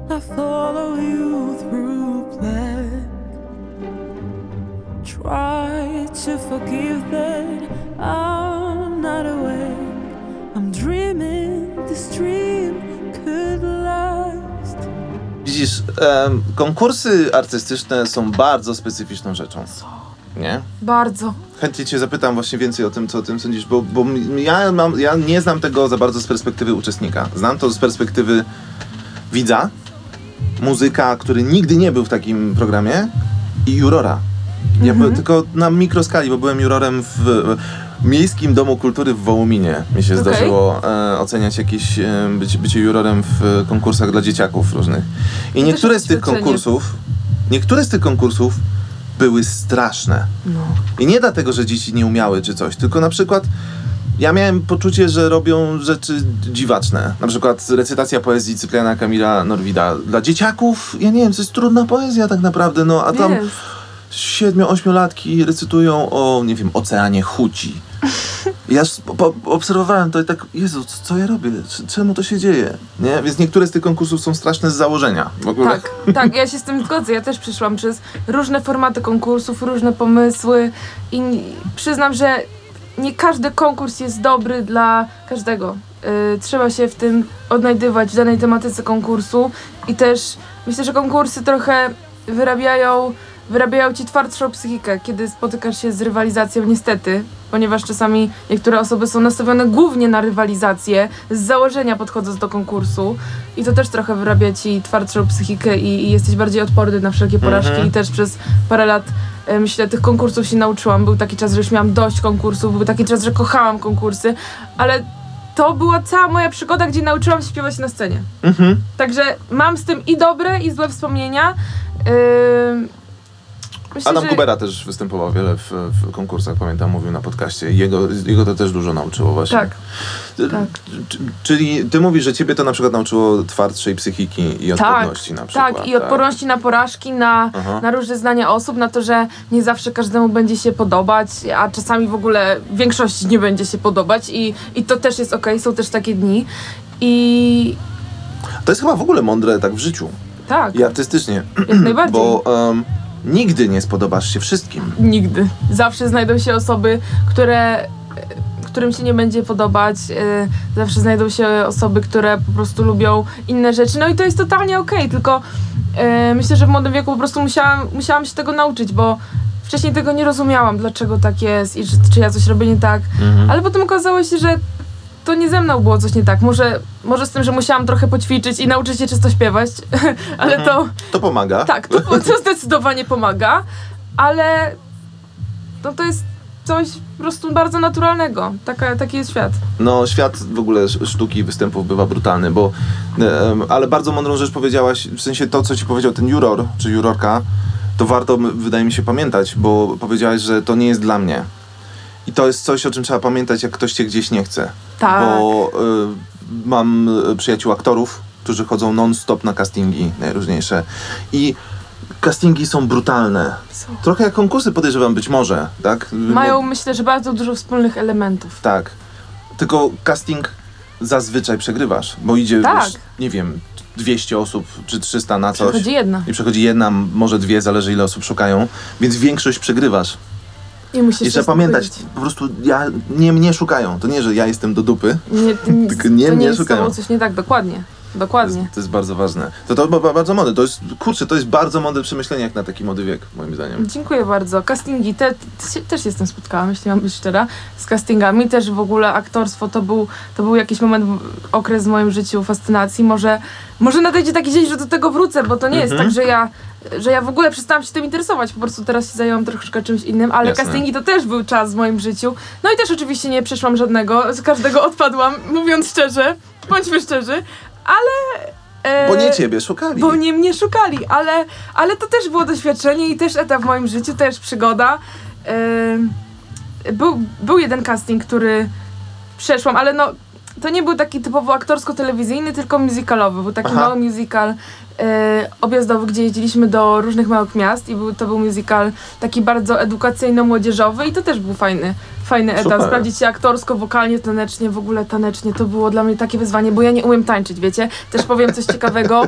I follow you through black. Try to forgive, but I'm not awake. I'm dreaming this dream could last. Widzisz, em, konkursy artystyczne są bardzo specyficzną rzeczą. Nie? Bardzo. Chętnie cię zapytam właśnie więcej o tym, co o tym sądzisz, bo, bo ja, mam, ja nie znam tego za bardzo z perspektywy uczestnika. Znam to z perspektywy widza, muzyka, który nigdy nie był w takim programie i jurora. Ja byłem tylko na mikroskali, bo byłem jurorem w Miejskim Domu Kultury w Wołominie. Mi się Okej. zdarzyło e, oceniać jakieś, e, być, bycie jurorem w konkursach dla dzieciaków różnych. I też niektóre z tych konkursów, niektóre z tych konkursów były straszne. No. I nie dlatego, że dzieci nie umiały czy coś, tylko na przykład ja miałem poczucie, że robią rzeczy dziwaczne. Na przykład recytacja poezji Cypriana Kamila Norwida. Dla dzieciaków, ja nie wiem, to jest trudna poezja tak naprawdę, no a tam. Siedmiu, ośmiolatki recytują o, nie wiem, oceanie Huci. Ja obserwowałem to i tak, Jezu, co ja robię? Czemu to się dzieje? Nie? Więc niektóre z tych konkursów są straszne z założenia. Tak, tak, ja się z tym zgodzę. Ja też przyszłam przez różne formaty konkursów, różne pomysły i przyznam, że nie każdy konkurs jest dobry dla każdego. Y, trzeba się w tym odnajdywać w danej tematyce konkursu i też myślę, że konkursy trochę wyrabiają, wyrabiają ci twardszą psychikę, kiedy spotykasz się z rywalizacją, niestety, ponieważ czasami niektóre osoby są nastawione głównie na rywalizację, z założenia podchodząc do konkursu i to też trochę wyrabia ci twardszą psychikę i, i jesteś bardziej odporny na wszelkie porażki Mhm. i też przez parę lat e, myślę tych konkursów się nauczyłam. Był taki czas, że już miałam dość konkursów, był taki czas, że kochałam konkursy, ale to była cała moja przygoda, gdzie nauczyłam się śpiewać na scenie. Mhm. Także mam z tym i dobre, i złe wspomnienia. Ym, myślę, Adam że- Kubera też występował wiele w, w konkursach, pamiętam, mówił na podcaście. Jego, jego to też dużo nauczyło właśnie. Tak, tak. Czyli ty mówisz, że ciebie to na przykład nauczyło twardszej psychiki i odporności na przykład. Tak, i odporności na porażki, na, Aha. na różne zdania osób, na to, że nie zawsze każdemu będzie się podobać, a czasami w ogóle większości nie będzie się podobać i, i to też jest okej, są też takie dni. I To jest chyba w ogóle mądre tak w życiu tak, i artystycznie, jak najbardziej. bo em, nigdy nie spodobasz się wszystkim. Nigdy. Zawsze znajdą się osoby, które którym się nie będzie podobać. e, Zawsze znajdą się osoby, które po prostu lubią inne rzeczy. No i to jest totalnie okej, tylko e, myślę, że w młodym wieku po prostu musiałam, musiałam się tego nauczyć, bo wcześniej tego nie rozumiałam, dlaczego tak jest i czy, czy ja coś robię nie tak. Mhm. Ale potem okazało się, że to nie ze mną było coś nie tak. Może, może z tym, że musiałam trochę poćwiczyć i nauczyć się czysto śpiewać, ale to... To pomaga. Tak, to, to zdecydowanie pomaga, ale no to jest coś po prostu bardzo naturalnego. Taka, taki jest świat. No, świat w ogóle sz- sztuki występów bywa brutalny, bo. ale bardzo mądrą rzecz powiedziałaś, w sensie to, co ci powiedział ten juror, czy jurorka, to warto, wydaje mi się, pamiętać, bo powiedziałaś, że to nie jest dla mnie. I to jest coś, o czym trzeba pamiętać, jak ktoś cię gdzieś nie chce. Tak. Bo y, mam y, przyjaciół aktorów, którzy chodzą non-stop na castingi najróżniejsze. I castingi są brutalne. Są. Trochę jak konkursy podejrzewam być może, tak? Mają, myślę, że bardzo dużo wspólnych elementów. Tak. Tylko casting zazwyczaj przegrywasz, bo idzie, Tak. wiesz, nie wiem, 200 osób czy 300 na coś. Przychodzi jedna. I przechodzi jedna, może dwie, zależy ile osób szukają, więc większość przegrywasz. I musisz I trzeba pamiętać, godzić. po prostu ja, nie mnie szukają. To nie, że ja jestem do dupy. Nie, nie, Tylko nie to mnie nie jest z szukają. coś nie tak, dokładnie. To Dokładnie. jest, to jest bardzo ważne. To to ba- ba- bardzo mądre. To jest, kurczę, to jest bardzo mądre przemyślenie jak na taki młody wiek, moim zdaniem. Dziękuję bardzo. Castingi, te, te, się- też jestem spotkałam, jeśli mam być szczera, z castingami. Też w ogóle aktorstwo to był, to był jakiś moment, okres w moim życiu fascynacji. Może, może nadejdzie taki dzień, że do tego wrócę, bo to nie jest Mhm. tak, że ja, że ja w ogóle przestałam się tym interesować. Po prostu teraz się zajęłam troszeczkę czymś innym, ale Jasne. castingi to też był czas w moim życiu. No i też oczywiście nie przeszłam żadnego, z każdego odpadłam, mówiąc szczerze, bądźmy szczerzy, ale... e, Bo nie ciebie szukali. bo nie mnie szukali, ale, ale to też było doświadczenie i też etap w moim życiu, też przygoda. Ym, był, był jeden casting, który przeszłam, ale no to nie był taki typowo aktorsko-telewizyjny, tylko musicalowy. Był taki Aha. mały musical e, objazdowy, gdzie jeździliśmy do różnych małych miast i był, to był musical taki bardzo edukacyjno-młodzieżowy i to też był fajny, fajny etap. Super. Sprawdzić się aktorsko, wokalnie, tanecznie, w ogóle tanecznie. To było dla mnie takie wyzwanie, bo ja nie umiem tańczyć, wiecie? Też powiem coś ciekawego.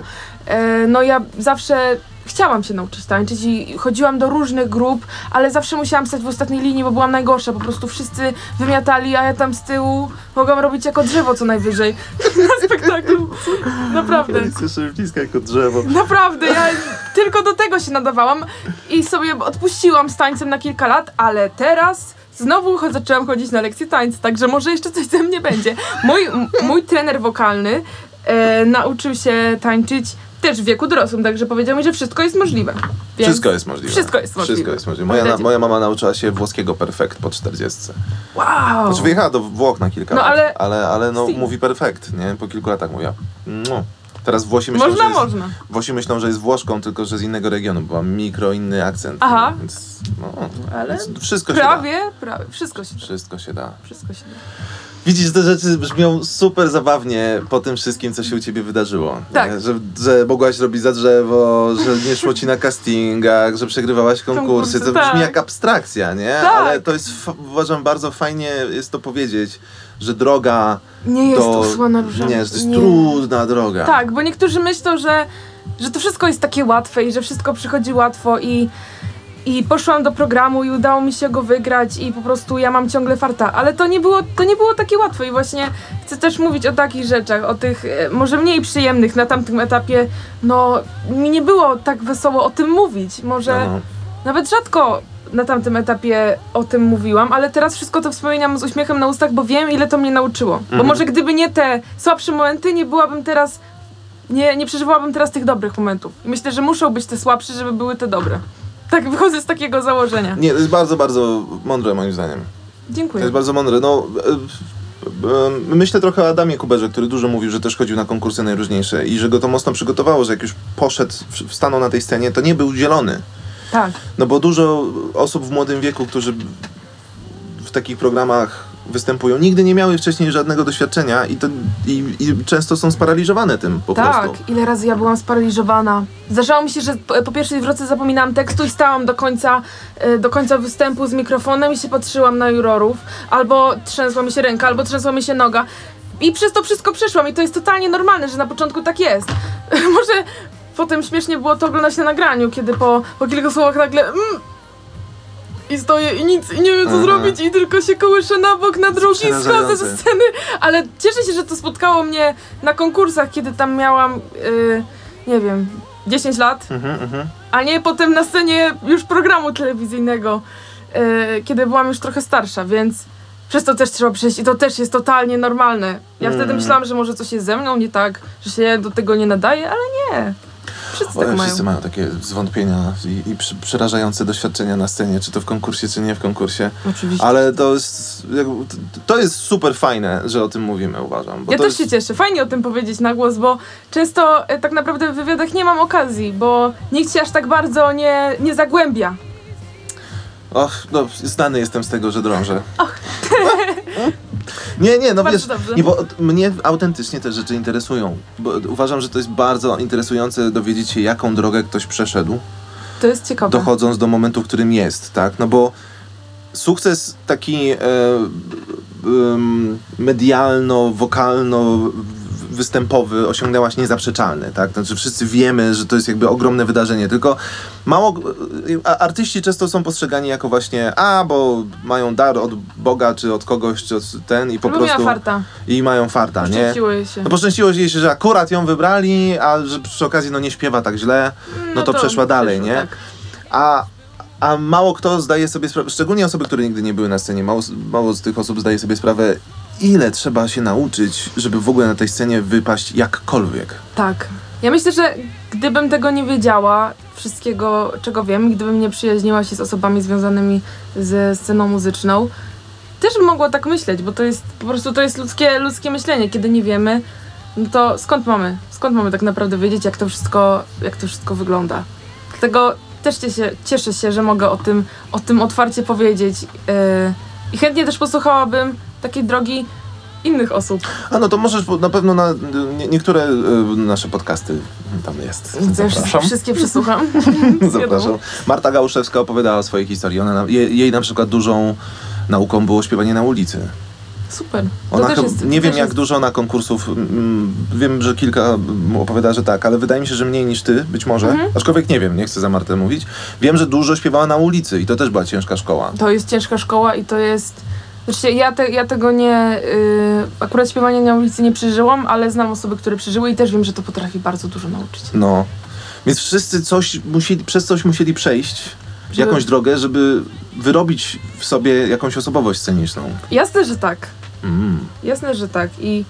E, no ja zawsze chciałam się nauczyć tańczyć i chodziłam do różnych grup, ale zawsze musiałam stać w ostatniej linii, bo byłam najgorsza. Po prostu wszyscy wymiatali, a ja tam z tyłu mogłam robić jako drzewo co najwyżej na spektaklu. Naprawdę. Słyszę blisko jako drzewo. Naprawdę, ja tylko do tego się nadawałam i sobie odpuściłam z tańcem na kilka lat, ale teraz znowu zaczęłam chodzić na lekcje tańca, także może jeszcze coś ze mnie będzie. Mój, mój trener wokalny e, nauczył się tańczyć też w wieku dorosłym, także powiedział mi, że wszystko jest możliwe. Więc Wszystko jest możliwe. Wszystko jest możliwe. Wszystko jest możliwe. Moja, na, moja mama nauczyła się włoskiego perfekt po 40. Wow! Znaczy wyjechała do Włoch na kilka No, lat, ale- ale, ale no, Sti. mówi perfekt, nie? Po kilku latach mówiła. No. Teraz Włosi myślą, Można, że jest, można. Włosi myślą, że jest Włoszką, tylko że z innego regionu, bo ma mikro inny akcent. Aha. Więc, no, Ale więc wszystko się da. Prawie, prawie. Wszystko się da. Wszystko się da. Wszystko się da. Widzisz, te rzeczy brzmią super zabawnie po tym wszystkim, co się u ciebie wydarzyło. Tak. Że, że mogłaś robić za drzewo, że nie szło ci na castingach, że przegrywałaś konkursy. To tak. brzmi jak abstrakcja, nie? Tak. Ale to jest, uważam, bardzo fajnie jest to powiedzieć, że droga Nie jest to... to słona róża. Nie, że to jest Nie. trudna droga. Tak, bo niektórzy myślą, że, że to wszystko jest takie łatwe i że wszystko przychodzi łatwo i, i poszłam do programu i udało mi się go wygrać i po prostu ja mam ciągle farta. Ale to nie było, to nie było takie łatwe i właśnie chcę też mówić o takich rzeczach, o tych e, może mniej przyjemnych na tamtym etapie. No, mi nie było tak wesoło o tym mówić. Może No, no. nawet rzadko na tamtym etapie o tym mówiłam, ale teraz wszystko to wspominam z uśmiechem na ustach, bo wiem, ile to mnie nauczyło. Bo Mhm. może gdyby nie te słabsze momenty, nie byłabym teraz, nie, nie przeżywałabym teraz tych dobrych momentów. I myślę, że muszą być te słabsze, żeby były te dobre. Tak wychodzę z takiego założenia. Nie, to jest bardzo, bardzo mądre moim zdaniem. To Dziękuję. jest bardzo mądre. No, e, e, myślę trochę o Adamie Kuberze, który dużo mówił, że też chodził na konkursy najróżniejsze i że go to mocno przygotowało, że jak już poszedł, stanął na tej scenie, to nie był zielony. Tak. No bo dużo osób w młodym wieku, którzy w takich programach występują, nigdy nie miały wcześniej żadnego doświadczenia i, to, i, i często są sparaliżowane tym po tak, prostu. ile razy ja byłam sparaliżowana. Zdarzało mi się, że po, po pierwszej zwrotce zapominałam tekstu i stałam do końca, e, do końca występu z mikrofonem i się patrzyłam na jurorów. Albo trzęsła mi się ręka, albo trzęsła mi się noga. I przez to wszystko przeszłam i to jest totalnie normalne, że na początku tak jest. Może potem śmiesznie było to oglądać na nagraniu, kiedy po, po kilku słowach nagle mm, i stoję i nic, i nie wiem co Aha. zrobić i tylko się kołyszę na bok, na drugi, schodzę przerażające. ze sceny, ale cieszę się, że to spotkało mnie na konkursach, kiedy tam miałam, yy, nie wiem, 10 lat, Mhm, mhm. a nie potem na scenie już programu telewizyjnego, yy, kiedy byłam już trochę starsza, więc przez to też trzeba przejść i to też jest totalnie normalne. Ja wtedy myślałam, że może coś jest ze mną nie tak, że się do tego nie nadaje, ale nie. Wszyscy tak mają. wszyscy mają takie zwątpienia i, i przy, przerażające doświadczenia na scenie, czy to w konkursie, czy nie w konkursie. Oczywiście. Ale to jest, to- jest super fajne, że o tym mówimy, uważam. Ja to też jest, się cieszę. Fajnie o tym powiedzieć na głos, bo często e, tak naprawdę w wywiadach nie mam okazji, bo nikt się aż tak bardzo nie, nie zagłębia. Och, no, znany jestem z tego, że drążę. Nie, nie, no Bardzo wiesz, dobrze. nie, bo mnie autentycznie te rzeczy interesują. Bo uważam, że to jest bardzo interesujące dowiedzieć się, jaką drogę ktoś przeszedł, To jest ciekawe. dochodząc do momentu, w którym jest, tak? No bo sukces taki e, medialno-wokalno występowy osiągnęłaś niezaprzeczalny, tak? Znaczy wszyscy wiemy, że to jest jakby ogromne wydarzenie, tylko mało artyści często są postrzegani jako właśnie a, bo mają dar od Boga, czy od kogoś, czy od ten i po Lubię prostu farta. i mają farta, nie? Się. No poszczęściło jej się, że akurat ją wybrali, a że przy okazji no nie śpiewa tak źle, no, to, przeszła dalej, nie? tak. A, a mało kto zdaje sobie sprawę, szczególnie osoby, które nigdy nie były na scenie, mało, mało z tych osób zdaje sobie sprawę, ile trzeba się nauczyć, żeby w ogóle na tej scenie wypaść jakkolwiek. Tak. Ja myślę, że gdybym tego nie wiedziała, wszystkiego, czego wiem, gdybym nie przyjaźniła się z osobami związanymi ze sceną muzyczną, też bym mogła tak myśleć, bo to jest po prostu to jest ludzkie, ludzkie myślenie. Kiedy nie wiemy, no to skąd mamy? Skąd mamy tak naprawdę wiedzieć, jak to wszystko, jak to wszystko wygląda? Dlatego też cieszę, cieszę się, że mogę o tym, o tym otwarcie powiedzieć. Yy, I chętnie też posłuchałabym takiej drogi innych osób. A no to możesz na pewno na nie, niektóre y, nasze podcasty tam jest. Zapraszam. wszystkie przesłucham. Zapraszam. Marta Gałuszewska opowiadała o swojej historii. Ona, na- je, jej na przykład dużą nauką było śpiewanie na ulicy. Super. To Ona też jest, nie wiem jak jest, dużo na konkursów, mm, wiem, że kilka mm, opowiada, że tak, ale wydaje mi się, że mniej niż ty, być może. Mhm. Aczkolwiek nie wiem, nie chcę za Martę mówić. Wiem, że dużo śpiewała na ulicy i to też była ciężka szkoła. To jest ciężka szkoła i to jest... Znaczy, ja, te, ja tego nie... Yy, akurat śpiewania na ulicy nie przeżyłam, ale znam osoby, które przeżyły i też wiem, że to potrafi bardzo dużo nauczyć. No. Więc wszyscy coś musieli, przez coś musieli przejść, jakąś drogę, żeby wyrobić w sobie jakąś osobowość sceniczną. Jasne, że tak. Mm. Jasne, że tak. I,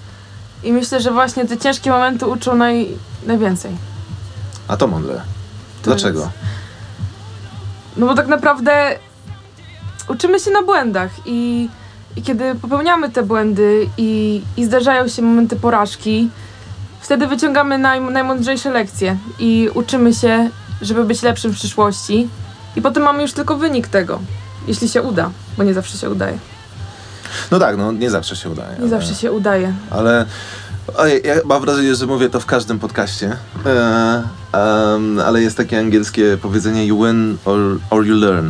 i myślę, że właśnie te ciężkie momenty uczą naj, najwięcej. A to mądre. Dlaczego? jest- No bo tak naprawdę uczymy się na błędach i, i kiedy popełniamy te błędy i, i zdarzają się momenty porażki, wtedy wyciągamy naj, najmądrzejsze lekcje i uczymy się, żeby być lepszym w przyszłości i potem mamy już tylko wynik tego, jeśli się uda, bo nie zawsze się udaje. No tak, no nie zawsze się udaje. Nie ale- zawsze się udaje. Ale ja mam wrażenie, że mówię to w każdym podcaście. E, em, ale jest takie angielskie powiedzenie you win or, or you learn.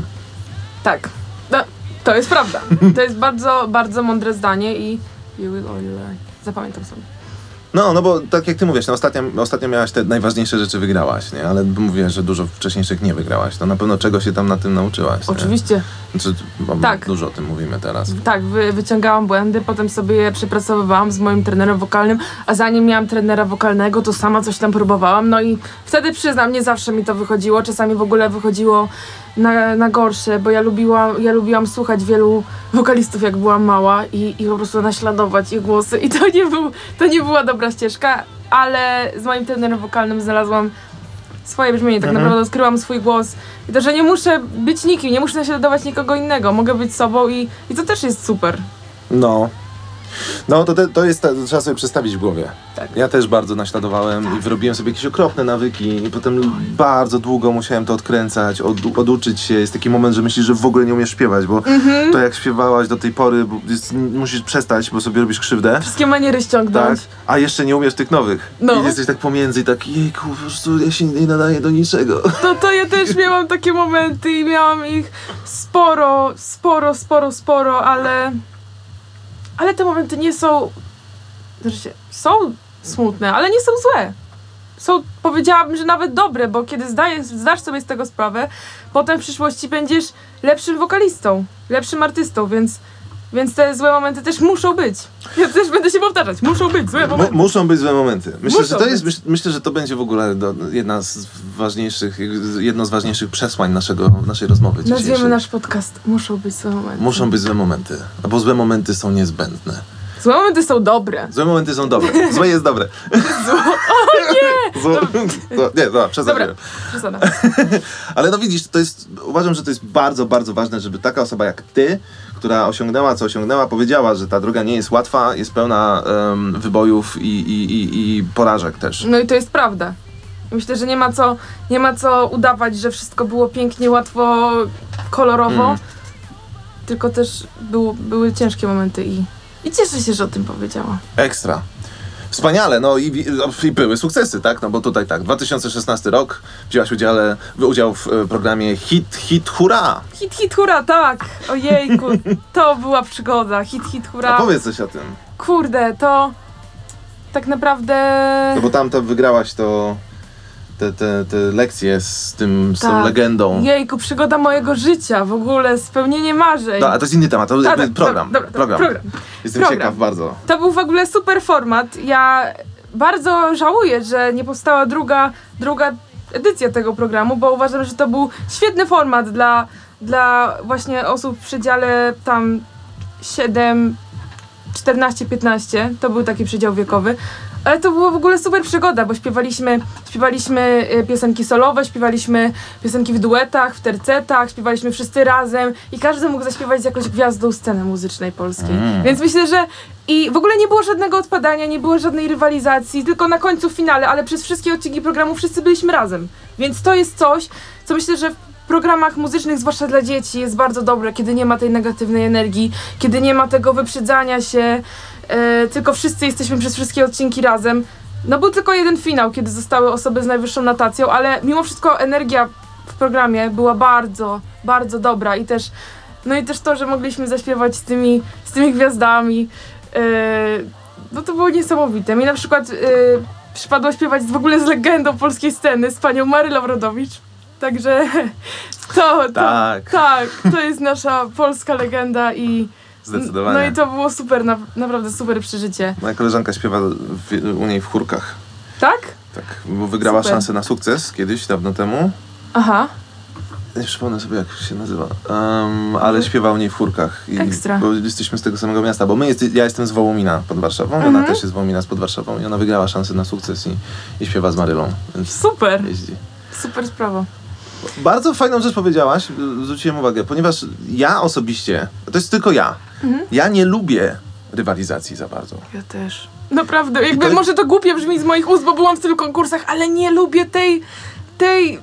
Tak. No, to jest prawda. To jest bardzo, bardzo mądre zdanie i you will all learn. Zapamiętam sobie. No, no bo tak jak ty mówisz, no ostatnio, ostatnio miałaś te najważniejsze rzeczy wygrałaś, nie? Ale mówię, że dużo wcześniejszych nie wygrałaś. To na pewno czego się tam na tym nauczyłaś. Nie? Oczywiście. Znaczy, bo Tak. Dużo o tym mówimy teraz. Tak, wy, wyciągałam błędy, potem sobie je przepracowywałam z moim trenerem wokalnym, a zanim miałam trenera wokalnego, to sama coś tam próbowałam. No i wtedy przyznam, nie zawsze mi to wychodziło, czasami w ogóle wychodziło na, na gorsze, bo ja lubiłam, ja lubiłam słuchać wielu wokalistów, jak byłam mała i, i po prostu naśladować ich głosy i to nie, był, to nie była dobra ścieżka, ale z moim trenerem wokalnym znalazłam swoje brzmienie, tak Mhm. naprawdę odkryłam swój głos i to, że nie muszę być nikim, nie muszę naśladować nikogo innego, mogę być sobą i, i to też jest super. No. No to, te, to jest, to trzeba sobie przestawić w głowie. Tak. Ja też bardzo naśladowałem i wyrobiłem sobie jakieś okropne nawyki i potem bardzo długo musiałem to odkręcać, od, oduczyć się. Jest taki moment, że myślisz, że w ogóle nie umiesz śpiewać, bo Mhm. to jak śpiewałaś do tej pory, jest, musisz przestać, bo sobie robisz krzywdę. Wszystkie maniery Tak, ściągnąć. a jeszcze nie umiesz tych nowych. No. I jesteś tak pomiędzy i tak, jejku, po prostu ja się nie nadaję do niczego. To, to ja też miałam takie momenty i miałam ich sporo, sporo, sporo, sporo, ale. Ale te momenty nie są. Znaczy, są smutne, ale nie są złe. Są, powiedziałabym, że nawet dobre, bo kiedy zdajesz, zdasz sobie z tego sprawę, potem w przyszłości będziesz lepszym wokalistą, lepszym artystą, więc, więc te złe momenty też muszą być. Ja też będę się powtarzać, muszą być złe Mu, momenty. muszą być złe momenty. Myślę, Muszą że to jest, myśl, myślę, że to będzie w ogóle do, jedna z ważniejszych, jedno z ważniejszych przesłań naszego, naszej rozmowy. Nazwiemy nasz podcast Muszą być złe momenty. Muszą być złe momenty, bo złe momenty są niezbędne. Złe momenty są dobre. Złe momenty są dobre. Złe jest dobre. Zło... O nie! Zło... Zło... Nie, dobra, przesadziłem. Dobra. Ale no widzisz, to jest, uważam, że to jest bardzo, bardzo ważne, żeby taka osoba jak ty, która osiągnęła, co osiągnęła, powiedziała, że ta droga nie jest łatwa, jest pełna em, wybojów i, i, i, i porażek też. No i to jest prawda. Myślę, że nie ma co, nie ma co udawać, że wszystko było pięknie, łatwo, kolorowo. Mm. Tylko też był, były ciężkie momenty i, i cieszę się, że o tym powiedziała. Ekstra. Wspaniale, no i, i były sukcesy, tak? No bo tutaj tak, 2016 rok, wzięłaś udziale, udział w e, programie Hit, Hit, Hurra! Hit, hit, hura, tak! Ojejku, to była przygoda. Hit, hit, A hura. powiedz coś o tym. Kurde, to tak naprawdę... No bo tam to wygrałaś to, te, te, te lekcje z tym, z tą Tak. legendą. Jejku, przygoda mojego życia, w ogóle spełnienie marzeń. No, a to jest inny temat, to Tak, jakby tak, program. Dobra, dobra, program. program. Jestem Program. ciekaw bardzo. To był w ogóle super format. Ja bardzo żałuję, że nie powstała druga, druga edycja tego programu, bo uważam, że to był świetny format dla, dla właśnie osób w przedziale tam 7, 14, 15. To był taki przedział wiekowy. Ale to była w ogóle super przygoda, bo śpiewaliśmy, śpiewaliśmy y, piosenki solowe, śpiewaliśmy piosenki w duetach, w tercetach, śpiewaliśmy wszyscy razem i każdy mógł zaśpiewać z jakąś gwiazdą sceny muzycznej polskiej. Mm. Więc myślę, że i w ogóle nie było żadnego odpadania, nie było żadnej rywalizacji, tylko na końcu w finale, ale przez wszystkie odcinki programu wszyscy byliśmy razem. Więc to jest coś, co myślę, że w programach muzycznych, zwłaszcza dla dzieci, jest bardzo dobre, kiedy nie ma tej negatywnej energii, kiedy nie ma tego wyprzedzania się, e, tylko wszyscy jesteśmy przez wszystkie odcinki razem. No był tylko jeden finał, kiedy zostały osoby z najwyższą notacją, ale mimo wszystko energia w programie była bardzo, bardzo dobra i też, no i też to, że mogliśmy zaśpiewać z tymi, z tymi gwiazdami, e, no to było niesamowite. Mi na przykład e, przypadło śpiewać w ogóle z legendą polskiej sceny, z panią Marylą Rodowicz. Także to, to, Tak. tak, to jest nasza polska legenda i Zdecydowanie. no i to było super, na, naprawdę super przeżycie. Moja koleżanka śpiewa w, u niej w chórkach. Tak? Tak, bo wygrała Super. szansę na sukces kiedyś, dawno temu. Aha. Nie przypomnę sobie, jak się nazywa. Um, ale śpiewa u niej w chórkach. I, Ekstra. Bo jesteśmy z tego samego miasta. Bo my jest, ja jestem z Wołomina pod Warszawą, ona Mhm. też jest z Wołomina pod Warszawą i ona wygrała szansę na sukces i, i śpiewa z Marylą. Super, jeździ. super sprawa. Bardzo fajną rzecz powiedziałaś, y, zwróciłem uwagę, ponieważ ja osobiście, to jest tylko ja, Mhm. ja nie lubię rywalizacji za bardzo. Ja też. Naprawdę, jakby to- może to głupie brzmi z moich ust, bo byłam w tylu konkursach, ale nie lubię tej, tej,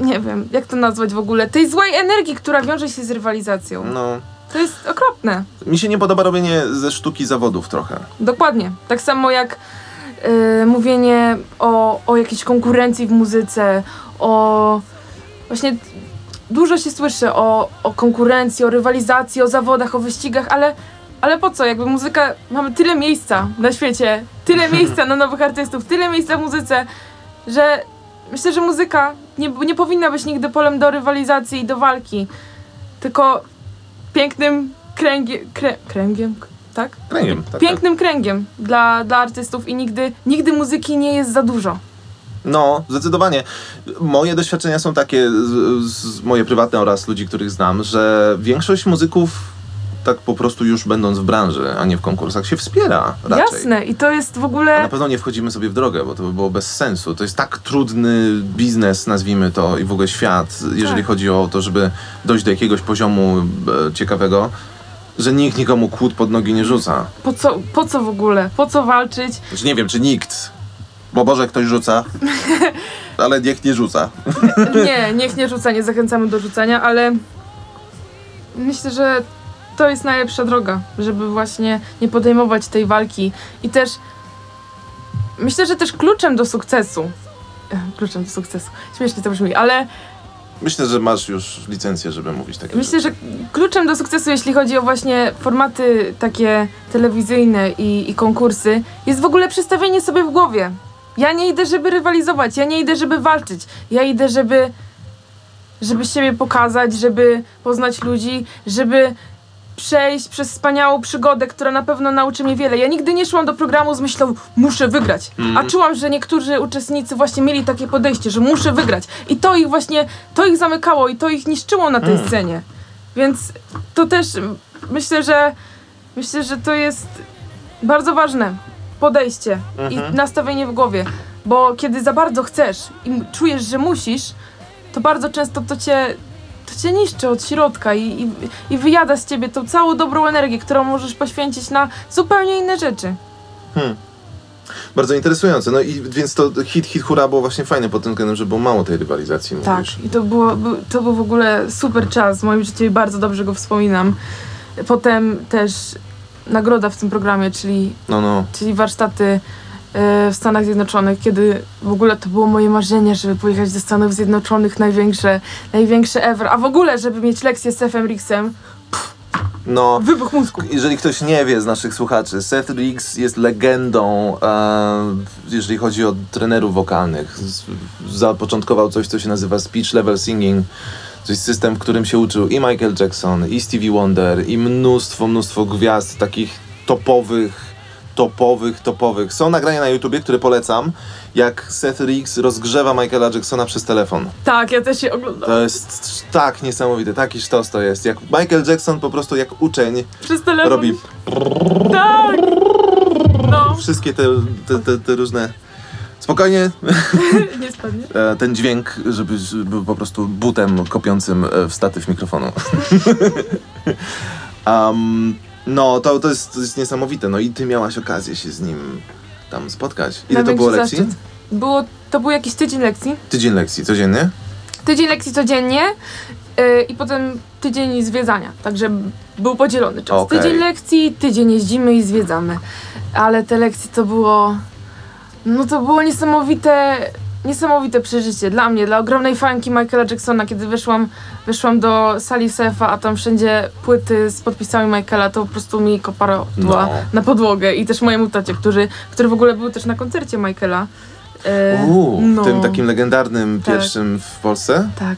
nie wiem, jak to nazwać w ogóle, tej złej energii, która wiąże się z rywalizacją. No, To jest okropne. Mi się nie podoba robienie ze sztuki zawodów trochę. Dokładnie. Tak samo jak y, mówienie o, o jakiejś konkurencji w muzyce, o właśnie dużo się słyszy o, o konkurencji, o rywalizacji, o zawodach, o wyścigach, ale, ale po co? Jakby muzyka, mamy tyle miejsca na świecie, tyle miejsca na nowych artystów, tyle miejsca w muzyce, że myślę, że muzyka nie, nie powinna być nigdy polem do rywalizacji i do walki, tylko pięknym kręgiem, krę, kręgiem, tak? Kręgiem. Tak, tak. pięknym kręgiem dla, dla artystów i nigdy, nigdy muzyki nie jest za dużo. No, zdecydowanie. Moje doświadczenia są takie, z, z, moje prywatne oraz ludzi, których znam, że większość muzyków, tak po prostu już będąc w branży, a nie w konkursach, się wspiera raczej. Jasne, i to jest w A ogóle. na pewno nie wchodzimy sobie w drogę, bo to by było bez sensu. To jest tak trudny biznes, nazwijmy to, i w ogóle świat, jeżeli Tak. chodzi o to, żeby dojść do jakiegoś poziomu e, ciekawego, że nikt nikomu kłód pod nogi nie rzuca. Po co, po co w ogóle? Po co walczyć? Znaczy nie wiem, czy nikt. Bo może ktoś rzuca, ale niech nie rzuca. Nie, niech nie rzuca, nie zachęcamy do rzucania, ale myślę, że to jest najlepsza droga, żeby właśnie nie podejmować tej walki. I też myślę, że też kluczem do sukcesu. Kluczem do sukcesu. Śmiesznie to brzmi, ale Myślę, że masz już licencję, żeby mówić takie Myślę, że rzeczy. kluczem do sukcesu, jeśli chodzi o właśnie formaty takie telewizyjne i, i konkursy, jest w ogóle przestawienie sobie w głowie. Ja nie idę, żeby rywalizować, ja nie idę, żeby walczyć. Ja idę, żeby, żeby siebie pokazać, żeby poznać ludzi, żeby przejść przez wspaniałą przygodę, która na pewno nauczy mnie wiele. Ja nigdy nie szłam do programu z myślą, muszę wygrać. A czułam, że niektórzy uczestnicy właśnie mieli takie podejście, że muszę wygrać. I to ich właśnie, to ich zamykało i to ich niszczyło na tej scenie. Więc to też myślę, że myślę, że to jest bardzo ważne podejście i nastawienie w głowie. Bo kiedy za bardzo chcesz i czujesz, że musisz, to bardzo często to cię, to cię niszczy od środka i, i, i wyjada z ciebie tą całą dobrą energię, którą możesz poświęcić na zupełnie inne rzeczy. Bardzo interesujące. No i więc to hit, hit, hura było właśnie fajne pod tym względem, że było mało tej rywalizacji, Tak, mówisz. i to, było, był- to był w ogóle super czas w moim życiu i bardzo dobrze go wspominam. Potem też nagroda w tym programie, czyli, No, no. czyli warsztaty e, w Stanach Zjednoczonych, kiedy w ogóle to było moje marzenie, żeby pojechać do Stanów Zjednoczonych, największe, największe ever, a w ogóle, żeby mieć lekcję z Sefem Rixem, No, wybuch mózgu. jeżeli ktoś nie wie z naszych słuchaczy, Seth Riggs jest legendą, e, jeżeli chodzi o trenerów wokalnych. Z, zapoczątkował coś, co się nazywa speech level singing. To jest system, w którym się uczył i Michael Jackson, i Stevie Wonder, i mnóstwo, mnóstwo gwiazd takich topowych, topowych, topowych. Są nagrania na YouTubie, które polecam, jak Seth Riggs rozgrzewa Michaela Jacksona przez telefon. Tak, ja też się oglądam To jest tak niesamowite, taki sztos to jest. Jak Michael Jackson po prostu jak uczeń przez telefon. robi Tak! No, wszystkie te, te, te, te różne. Spokojnie, nie spadnie. e, ten dźwięk, żeby był po prostu butem kopiącym e, w statyw mikrofonu. um, no, to, to, jest, to jest niesamowite. No i ty miałaś okazję się z nim tam spotkać. Ile to było lekcji? zaszczyt. Było, to był jakiś tydzień lekcji. Tydzień lekcji, codziennie? tydzień lekcji codziennie yy, i potem tydzień zwiedzania. Także był podzielony czas. Okej. Tydzień lekcji, tydzień jeździmy i zwiedzamy. Ale te lekcje to było. No to było niesamowite. Niesamowite przeżycie dla mnie, dla ogromnej fanki Michaela Jacksona, kiedy wyszłam, wyszłam do sali Sefa, a tam wszędzie płyty z podpisami Michaela, to po prostu mi kopara była No. na podłogę i też mojemu tacie, który, który w ogóle był też na koncercie Michaela. E, Uuu, no. tym takim legendarnym Tak. pierwszym w Polsce? Tak,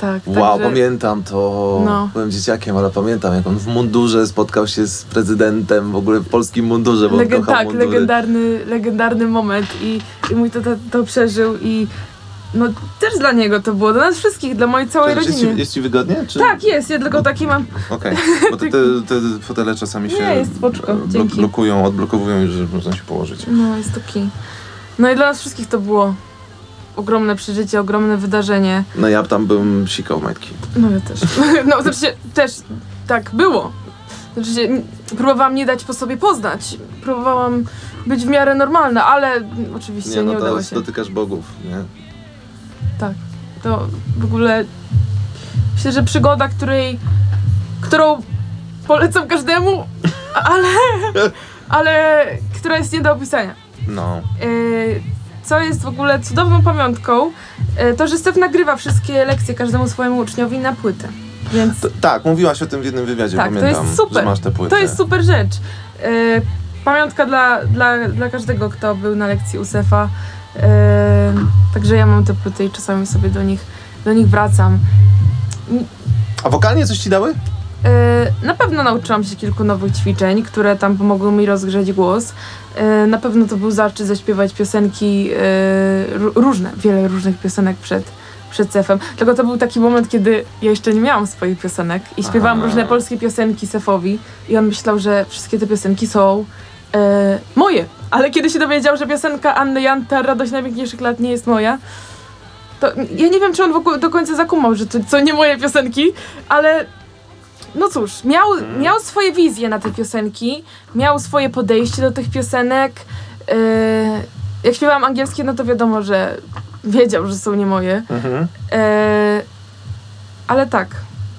tak. Wow, także- pamiętam to. No. Byłem dzieciakiem, ale pamiętam, jak on w mundurze spotkał się z prezydentem, w ogóle w polskim mundurze, bo on Legen- kochał tak, mundury. legendarny, legendarny moment i, i mój tata to przeżył i no też dla niego to było, dla nas wszystkich, dla mojej całej Cześć, jest, rodziny. ci, jest ci wygodnie? Czy... Tak, jest, ja tylko taki mam. Okej, bo te, te, te fotele czasami się Nie, jest spoczko, blok- blokują, odblokowują już, że można się położyć. No, jest taki. No i dla nas wszystkich to było ogromne przeżycie, ogromne wydarzenie. No ja tam bym sikał majtki. No ja też. No, znaczy też tak było. Znaczy próbowałam nie dać po sobie poznać. Próbowałam być w miarę normalna, ale oczywiście nie, Nie, no udało to się. dotykasz bogów, nie? Tak. To w ogóle myślę, że przygoda, której, którą polecam każdemu, ale, ale która jest nie do opisania. No. Yy, co jest w ogóle cudowną pamiątką, yy, to że Stef nagrywa wszystkie lekcje każdemu swojemu uczniowi na płytę. Więc T- tak, mówiłaś o tym w jednym wywiadzie, Tak, to pamiętam, jest super. że masz tę płytę. to jest super rzecz. Yy, pamiątka dla, dla, dla każdego, kto był na lekcji u Stefa. Yy, także ja mam te płyty i czasami sobie do nich, do nich wracam. A wokalnie coś ci dały? Yy, Na pewno nauczyłam się kilku nowych ćwiczeń, które tam pomogły mi rozgrzeć głos. Yy, Na pewno to był zaszczyt zaśpiewać piosenki, ró- różne, wiele różnych piosenek przed, przed Sefem. Tylko to był taki moment, kiedy ja jeszcze nie miałam swoich piosenek i śpiewałam Aha. różne polskie piosenki Sefowi i on myślał, że wszystkie te piosenki są moje. Ale kiedy się dowiedział, że piosenka Anny Janta Radość Najpiękniejszych Lat nie jest moja, to ja nie wiem, czy on w ogóle do końca zakumał, że to, to nie moje piosenki, ale no cóż, miał, miał swoje wizje na te piosenki, miał swoje podejście do tych piosenek. Yy, jak śpiewałam angielskie, no to wiadomo, że wiedział, że są nie moje. Mhm. Yy, ale tak,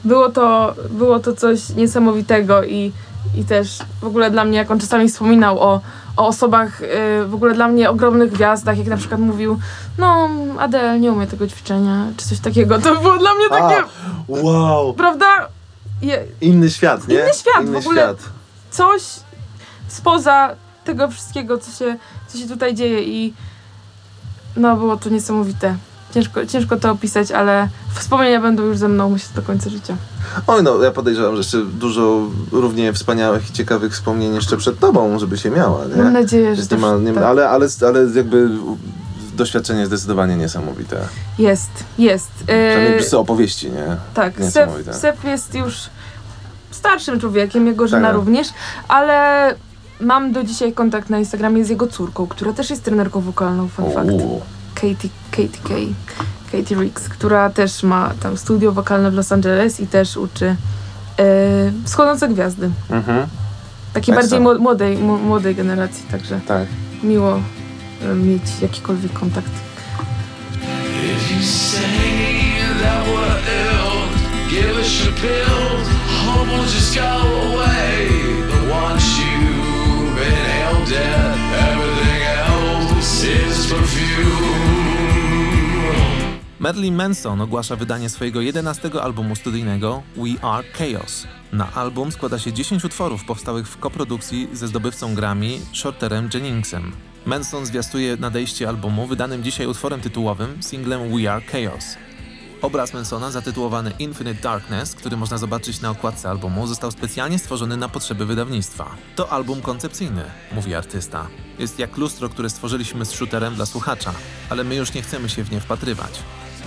było to, było to coś niesamowitego i, i też w ogóle dla mnie, jak on czasami wspominał o, o osobach, yy, w ogóle dla mnie ogromnych gwiazdach, jak na przykład mówił, no Adele nie umie tego ćwiczenia, czy coś takiego, to było dla mnie takie, A, wow! prawda? Inny świat, nie? Inny świat, Inny w ogóle. świat. coś spoza tego wszystkiego, co się, co się tutaj dzieje i no było to niesamowite. Ciężko, ciężko to opisać, ale wspomnienia będą już ze mną myślę do końca życia. Oj no, ja podejrzewam, że jeszcze dużo równie wspaniałych i ciekawych wspomnień jeszcze przed tobą, żeby się miała, nie? Mam nadzieję, że Jest to nie ma, nie, tak. ale, ale, ale jakby doświadczenie zdecydowanie niesamowite. jest, jest. Przynajmniej Yy, opowieści, nie? tak, niesamowite. Sep jest już starszym człowiekiem, jego żena Tak. również, ale mam do dzisiaj kontakt na Instagramie z jego córką, która też jest trenerką wokalną, fun fact. Uuu. Katie, Katie K, Katie Ricks, która też ma tam studio wokalne w Los Angeles i też uczy e, wschodzące gwiazdy. Mhm, Takiej bardziej mło- młodej, mło- młodej generacji, także tak. miło mieć jakikolwiek kontakt. Marilyn Manson ogłasza wydanie swojego 11 albumu studyjnego We Are Chaos. Na album składa się 10 utworów powstałych w koprodukcji ze zdobywcą Grammy Shorterem Jenningsem. Manson zwiastuje nadejście albumu wydanym dzisiaj utworem tytułowym singlem We Are Chaos. Obraz Mansona zatytułowany Infinite Darkness, który można zobaczyć na okładce albumu, został specjalnie stworzony na potrzeby wydawnictwa. To album koncepcyjny, mówi artysta. Jest jak lustro, które stworzyliśmy z shooterem dla słuchacza, ale my już nie chcemy się w nie wpatrywać.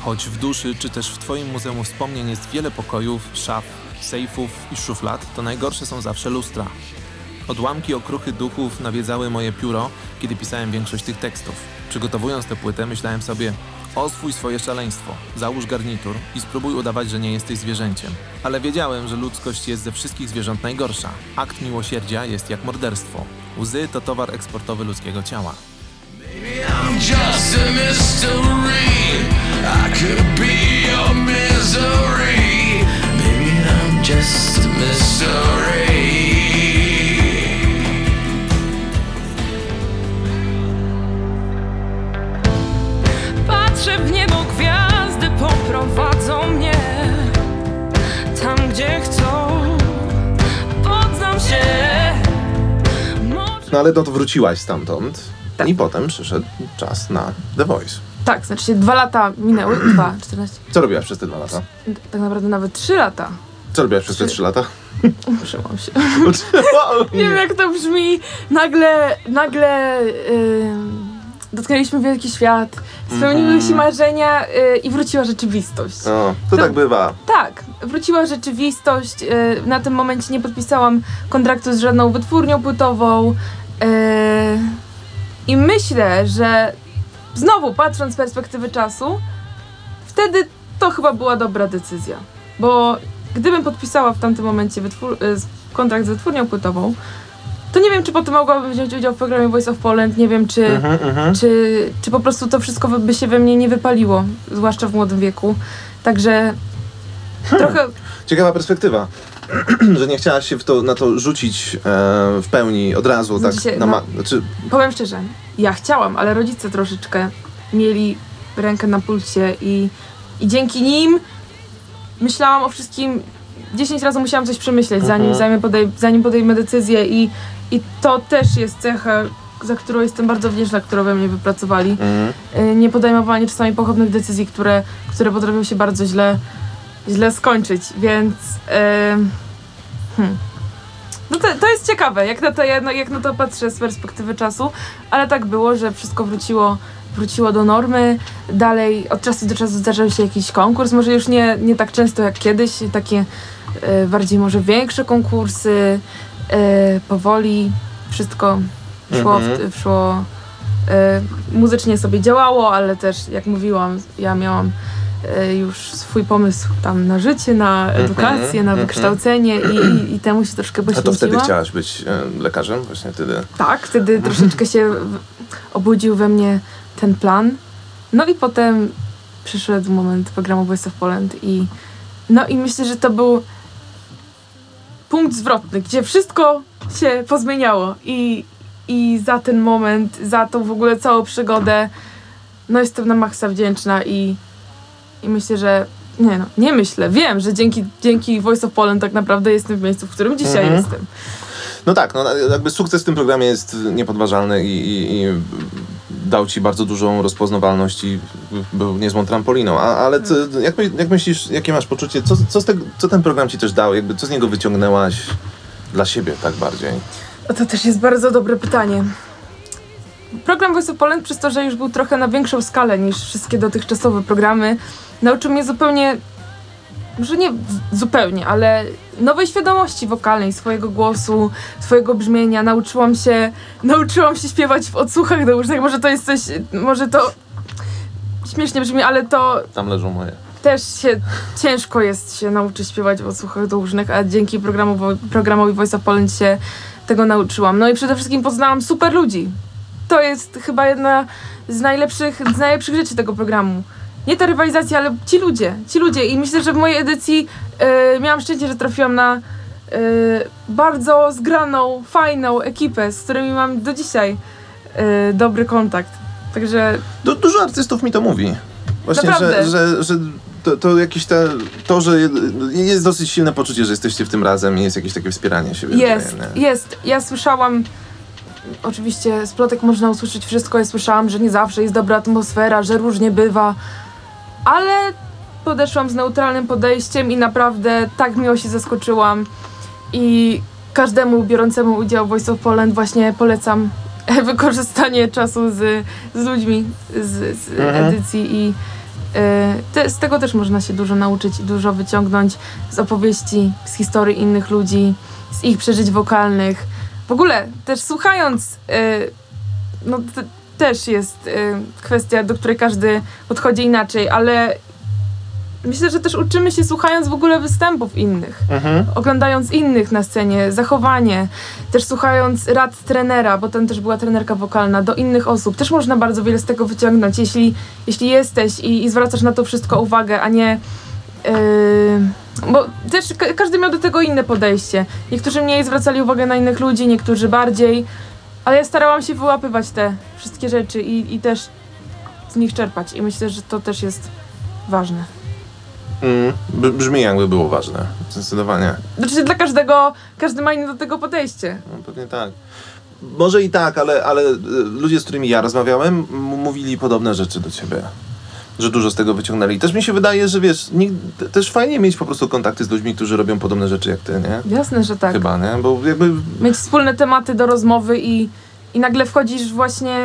Choć w duszy czy też w Twoim Muzeum Wspomnień jest wiele pokojów, szaf, sejfów i szuflad, to najgorsze są zawsze lustra. Odłamki okruchy duchów nawiedzały moje pióro, kiedy pisałem większość tych tekstów. Przygotowując tę płytę, myślałem sobie: oswój swoje szaleństwo, załóż garnitur i spróbuj udawać, że nie jesteś zwierzęciem. Ale wiedziałem, że ludzkość jest ze wszystkich zwierząt najgorsza. Akt miłosierdzia jest jak morderstwo. Łzy to towar eksportowy ludzkiego ciała. Patrzę w niebo, gwiazdy poprowadzą mnie tam, gdzie chcą. Poddam się. Może No ale to wróciłaś stamtąd Tak. i potem przyszedł czas na The Voice. Tak, znaczy się dwa lata minęły, dwa, 14, Co robiłaś przez te dwa lata? tak naprawdę nawet trzy lata. Co robiłaś przez te Trzy. trzy lata? Uczyłam się. Nie wiem jak to brzmi. Nagle, nagle ym, dotknęliśmy wielki świat, spełniły się marzenia y, i wróciła rzeczywistość. No, to To- tak bywa. Tak, wróciła rzeczywistość. y, Na tym momencie nie podpisałam kontraktu z żadną wytwórnią płytową. y, I myślę, że znowu patrząc z perspektywy czasu, wtedy to chyba była dobra decyzja. Bo gdybym podpisała w tamtym momencie wytwór- y, z- kontrakt z wytwórnią płytową, to nie wiem, czy potem mogłabym wziąć udział w programie Voice of Poland, nie wiem, czy, Mhm, mhm. czy, czy po prostu to wszystko by się we mnie nie wypaliło, zwłaszcza w młodym wieku. Także trochę Ciekawa perspektywa. że nie chciałaś się w to, na to rzucić e, w pełni od razu, tak? Znaczy się, na no- ma- znaczy, Powiem szczerze, ja chciałam, ale rodzice troszeczkę mieli rękę na pulsie i, i dzięki nim myślałam o wszystkim. 10 razy musiałam coś przemyśleć, zanim, Mhm. zanim, podej, zanim podejmę decyzję i, i to też jest cecha, za którą jestem bardzo wdzięczna, którą we mnie wypracowali. mhm. Y, Nie podejmowanie czasami pochopnych decyzji, które, które potrafią się bardzo źle, źle skończyć, więc ym, hmm. no to, to jest ciekawe, jak na, to, ja- no, jak na to patrzę z perspektywy czasu, ale tak było, że wszystko wróciło, wróciło do normy, dalej od czasu do czasu zdarzał się jakiś konkurs, może już nie, nie tak często jak kiedyś, takie y, bardziej może większe konkursy, y, powoli wszystko szło, Mhm. w, szło y, muzycznie sobie działało, ale też jak mówiłam, ja miałam y, już swój pomysł tam na życie, na edukację, na mhm. wykształcenie i, i, i temu się troszkę A poświęciłam. to wtedy chciałaś być e, lekarzem? Właśnie wtedy. Tak, wtedy troszeczkę się obudził we mnie ten plan. No i potem przyszedł moment programu Voice of Poland i no i myślę, że to był punkt zwrotny, gdzie wszystko się pozmieniało i, i za ten moment, za tą w ogóle całą przygodę no jestem na maksa wdzięczna i, i myślę, że nie no, nie myślę, wiem, że dzięki, dzięki Voice of Poland tak naprawdę jestem w miejscu, w którym dzisiaj Mhm. jestem. No tak, no jakby sukces w tym programie jest niepodważalny i, i, i dał ci bardzo dużą rozpoznawalność i był niezłą trampoliną. A, ale co, jak, my- jak myślisz, jakie masz poczucie, co, co, co ten program ci też dał? Jakby, co z niego wyciągnęłaś dla siebie tak bardziej? O, To też jest bardzo dobre pytanie. Program Voice of Poland, przez to, że już był trochę na większą skalę niż wszystkie dotychczasowe programy, nauczył mnie zupełnie, może nie zupełnie, ale nowej świadomości wokalnej, swojego głosu, swojego brzmienia. Nauczyłam się, nauczyłam się śpiewać w odsłuchach naucznych. Może to jest coś, może to śmiesznie brzmi, ale to Tam leżą moje. też się ciężko jest się nauczyć śpiewać w odsłuchach dłużnych, a dzięki programu, programowi Voice of Poland się tego nauczyłam. No i przede wszystkim poznałam super ludzi. To jest chyba jedna z najlepszych, z najlepszych rzeczy tego programu. Nie ta rywalizacja, ale ci ludzie, ci ludzie. I myślę, że w mojej edycji e, miałam szczęście, że trafiłam na e, bardzo zgraną, fajną ekipę, z którymi mam do dzisiaj e, dobry kontakt. Także Du, dużo artystów mi to mówi. Właśnie, Naprawdę. że, że, że to, to jakieś te, to, że jest dosyć silne poczucie, że jesteście w tym razem i jest jakieś takie wspieranie siebie. Jest, wzajemne. jest. Ja słyszałam, oczywiście z plotek można usłyszeć wszystko, ja słyszałam, że nie zawsze jest dobra atmosfera, że różnie bywa, ale podeszłam z neutralnym podejściem i naprawdę tak miło się zaskoczyłam i każdemu biorącemu udział w Voice of Poland właśnie polecam wykorzystanie czasu z, z ludźmi z, z Mhm. edycji i e, te, z tego też można się dużo nauczyć i dużo wyciągnąć z opowieści, z historii innych ludzi, z ich przeżyć wokalnych. W ogóle też słuchając, e, no też jest e, kwestia, do której każdy podchodzi inaczej, ale myślę, że też uczymy się słuchając w ogóle występów innych Mhm. oglądając innych na scenie, zachowanie, też słuchając rad trenera, bo tam też była trenerka wokalna, do innych osób. Też można bardzo wiele z tego wyciągnąć, jeśli, jeśli jesteś i, i zwracasz na to wszystko uwagę, a nie. Yy, bo też ka- każdy miał do tego inne podejście. Niektórzy mniej zwracali uwagę na innych ludzi, niektórzy bardziej, ale ja starałam się wyłapywać te wszystkie rzeczy i, i też z nich czerpać. I myślę, że to też jest ważne. Mm, brzmi jakby było ważne. Zdecydowanie. Znaczy dla każdego, każdy ma inne do tego podejście. No, pewnie tak. Może i tak, ale, ale y, ludzie, z którymi ja rozmawiałem, mówili podobne rzeczy do ciebie. Że dużo z tego wyciągnęli. Też mi się wydaje, że wiesz, nig- też fajnie mieć po prostu kontakty z ludźmi, którzy robią podobne rzeczy jak ty, nie? Jasne, że tak. Chyba, nie? Bo jakby Mieć wspólne tematy do rozmowy i, i nagle wchodzisz właśnie,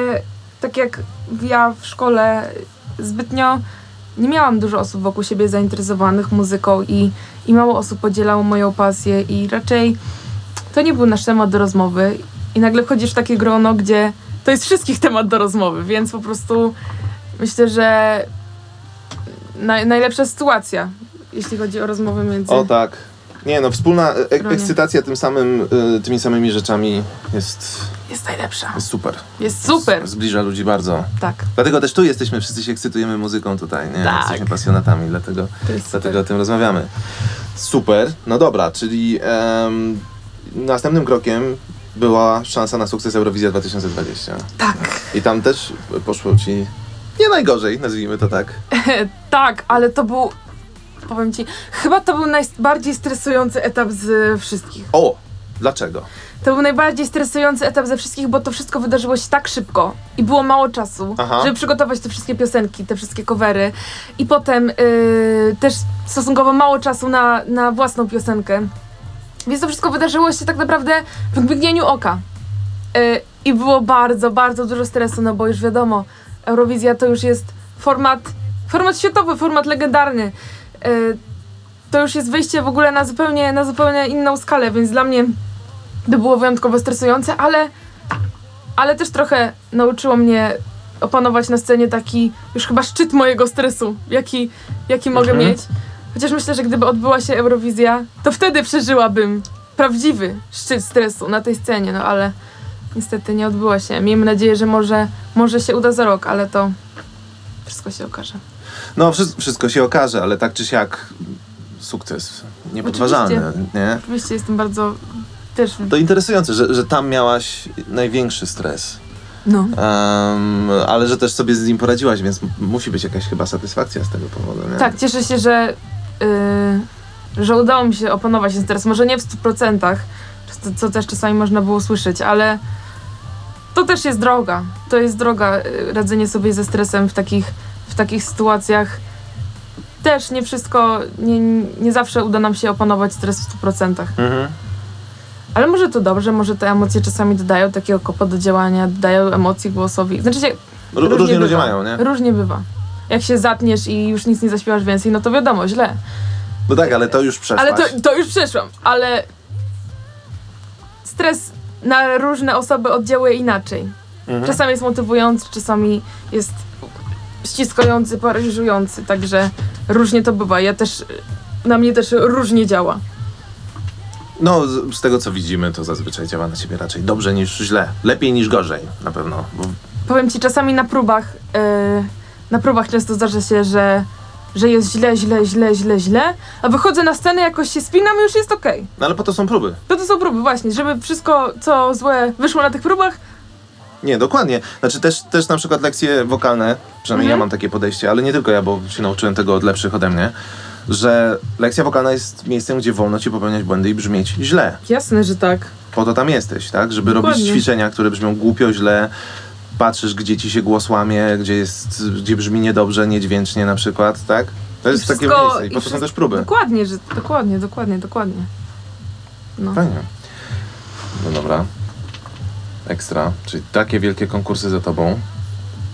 tak jak ja w szkole zbytnio nie miałam dużo osób wokół siebie zainteresowanych muzyką i, i mało osób podzielało moją pasję i raczej to nie był nasz temat do rozmowy i nagle wchodzisz w takie grono, gdzie to jest wszystkich temat do rozmowy, więc po prostu myślę, że naj, najlepsza sytuacja, jeśli chodzi o rozmowy między... O tak. Nie no, wspólna e- Stronie. ekscytacja tym samym, y, tymi samymi rzeczami jest, Jest najlepsza. jest super. Jest super. Zbliża ludzi bardzo. Tak. Dlatego też tu jesteśmy, wszyscy się ekscytujemy muzyką tutaj, nie? Tak. Jesteśmy pasjonatami, dlatego, dlatego o tym rozmawiamy. Super, no dobra, czyli em, następnym krokiem była szansa na sukces Eurowizja 2020. Tak. I tam też poszło ci nie najgorzej, nazwijmy to tak. Tak, ale to był, powiem ci, chyba to był najbardziej stresujący etap z wszystkich. O! Dlaczego? To był najbardziej stresujący etap ze wszystkich, bo to wszystko wydarzyło się tak szybko i było mało czasu, Aha. żeby przygotować te wszystkie piosenki, te wszystkie covery. I potem yy, też stosunkowo mało czasu na, na własną piosenkę. Więc to wszystko wydarzyło się tak naprawdę w mgnieniu oka. Yy, I było bardzo, bardzo dużo stresu, no bo już wiadomo, Eurowizja to już jest format, format światowy, format legendarny. Yy, to już jest wyjście w ogóle na zupełnie, na zupełnie inną skalę, więc dla mnie to było wyjątkowo stresujące, ale, ale też trochę nauczyło mnie opanować na scenie taki już chyba szczyt mojego stresu, jaki, jaki mogę Mhm. mieć. Chociaż myślę, że gdyby odbyła się Eurowizja, to wtedy przeżyłabym prawdziwy szczyt stresu na tej scenie, no ale niestety nie odbyła się. Miejmy nadzieję, że może, może się uda za rok, ale to wszystko się okaże. No, wszy- wszystko się okaże, ale tak czy siak sukces niepodważalny, nie? Oczywiście jestem bardzo też... To interesujące, że, że tam miałaś największy stres. No. Em, ale że też sobie z nim poradziłaś, więc musi być jakaś chyba satysfakcja z tego powodu, nie? Tak, cieszę się, że, yy, że udało mi się opanować ten stres. Może nie w 100%, co, co też czasami można było słyszeć, ale to też jest droga. To jest droga, yy, radzenie sobie ze stresem w takich, w takich sytuacjach. Też nie wszystko, nie, nie zawsze uda nam się opanować stres w 100%. Mhm. Ale może to dobrze, może te emocje czasami dodają takiego kopa do działania, dodają emocji głosowi. Znaczy się, Ró- Różnie ludzie bywa. mają, nie? Różnie bywa. Jak się zatniesz i już nic nie zaśpiewasz więcej, no to wiadomo, źle. No tak, ale to już przeszłaś. Ale to, to już przeszłam, ale stres na różne osoby oddziałuje inaczej. Mhm. Czasami jest motywujący, czasami jest ściskający, paraliżujący, także różnie to bywa. Ja też, na mnie też różnie działa. No, z, z tego co widzimy, to zazwyczaj działa na ciebie raczej dobrze niż źle. Lepiej niż gorzej, na pewno. Bo Powiem ci, czasami na próbach, yy, na próbach często zdarza się, że, że jest źle, źle, źle, źle, źle, a wychodzę na scenę, jakoś się spinam i już jest okej. No ale po to są próby. To to są próby, właśnie, żeby wszystko, co złe wyszło na tych próbach, Nie, dokładnie. Znaczy też, też na przykład lekcje wokalne, przynajmniej Mhm. ja mam takie podejście, ale nie tylko ja, bo się nauczyłem tego od lepszych ode mnie, że lekcja wokalna jest miejscem, gdzie wolno ci popełniać błędy i brzmieć źle. Jasne, że tak. Po to tam jesteś, tak? Żeby robić Dokładnie. ćwiczenia, które brzmią głupio, źle. Patrzysz, gdzie ci się głos łamie, gdzie, jest, gdzie brzmi niedobrze, niedźwięcznie na przykład, tak? To jest I takie wszystko- miejsce i i po to są wszystko- też próby. Dokładnie, że, dokładnie, dokładnie, dokładnie. No. Fajnie. No dobra. Ekstra. Czyli takie wielkie konkursy za tobą.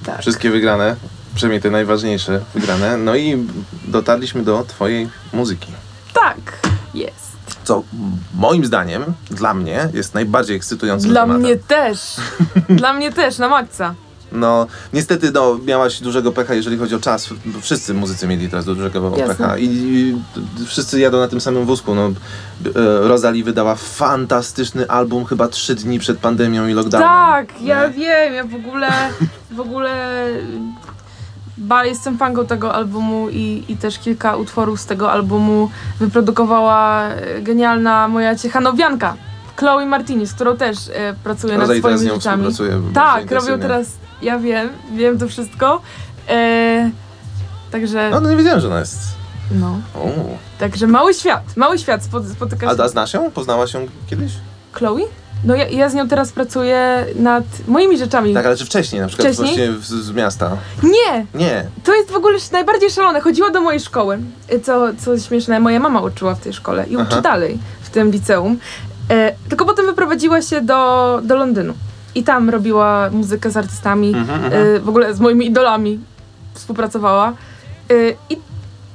Tak. Wszystkie wygrane, przynajmniej te najważniejsze wygrane. No i dotarliśmy do twojej muzyki. Tak, jest. Co moim zdaniem, dla mnie, jest najbardziej ekscytującym Dla tematem. mnie też. Dla mnie też, na maksa. No, niestety, no, miałaś dużego pecha, jeżeli chodzi o czas. Wszyscy muzycy mieli teraz dużego Jasne. pecha. I, I wszyscy jadą na tym samym wózku. No, e, Rosalie wydała fantastyczny album chyba trzy dni przed pandemią i lockdownem. Tak, ja Nie? wiem, ja w ogóle, w ogóle ba, jestem fanką tego albumu i, i też kilka utworów z tego albumu wyprodukowała e, genialna moja ciechanowianka, Chloe Martini, z którą też e, pracuję nad teraz z swoimi nią rzeczami. Tak, robią teraz, ja wiem, wiem to wszystko. E, także, No, no nie wiedziałem, że ona jest. no, O. także mały świat, mały świat spot, spotyka się. A, a znasz ją? Poznałaś ją kiedyś? Chloe? No ja, ja z nią teraz pracuję nad moimi rzeczami. Tak, ale czy wcześniej? Na przykład Wcześniej? właśnie w, z miasta? Nie! Nie. To jest w ogóle najbardziej szalone. Chodziła do mojej szkoły, y, co, co śmieszne, moja mama uczyła w tej szkole i uczy Aha. dalej w tym liceum. E, tylko potem wyprowadziła się do, do Londynu i tam robiła muzykę z artystami, Mhm, mhm. e, w ogóle z moimi idolami współpracowała. E, I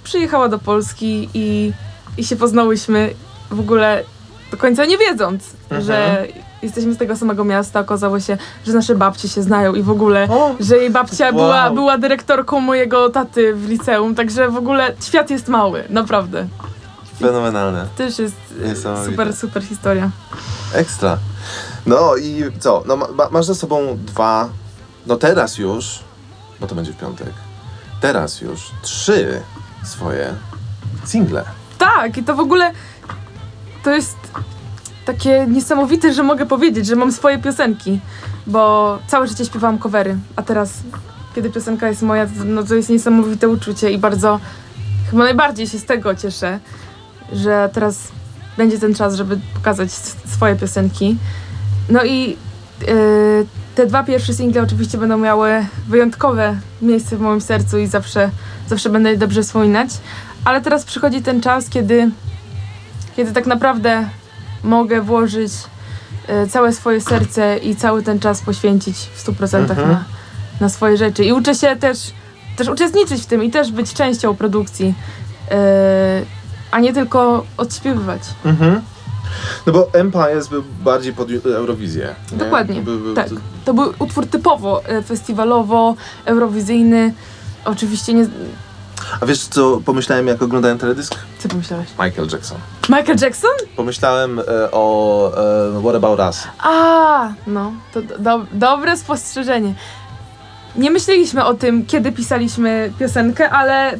przyjechała do Polski i, i się poznałyśmy w ogóle do końca nie wiedząc, Mhm. że jesteśmy z tego samego miasta. Okazało się, że nasze babcie się znają i w ogóle O! że jej babcia Wow. była, była dyrektorką mojego taty w liceum, także w ogóle świat jest mały, naprawdę. Fenomenalne. Też jest e, super, super historia. Ekstra. No i co? No, ma, ma- masz za sobą dwa, no teraz już, bo to będzie w piątek, teraz już trzy swoje single. Tak, i to w ogóle to jest takie niesamowite, że mogę powiedzieć, że mam swoje piosenki, bo całe życie śpiewałam covery, a teraz, kiedy piosenka jest moja, no to jest niesamowite uczucie i bardzo, chyba najbardziej się z tego cieszę, że teraz będzie ten czas, żeby pokazać swoje piosenki. No i yy, te dwa pierwsze single oczywiście będą miały wyjątkowe miejsce w moim sercu i zawsze, zawsze będę je dobrze wspominać. Ale teraz przychodzi ten czas, kiedy, kiedy tak naprawdę mogę włożyć e, całe swoje serce i cały ten czas poświęcić w 100% Mhm. na, na swoje rzeczy. I uczę się też, też uczestniczyć w tym i też być częścią produkcji, e, a nie tylko odśpiewywać. Mhm. No bo Empires był bardziej pod Eurowizję. nie? Dokładnie, Był- był- tak. To był utwór typowo e, festiwalowo, eurowizyjny. Oczywiście nie... A wiesz co pomyślałem jak oglądałem teledysk? Co pomyślałeś? Michael Jackson. Michael Jackson? Pomyślałem e, o e, What About Us. A, no, to do, do, dobre spostrzeżenie. Nie myśleliśmy o tym, kiedy pisaliśmy piosenkę, ale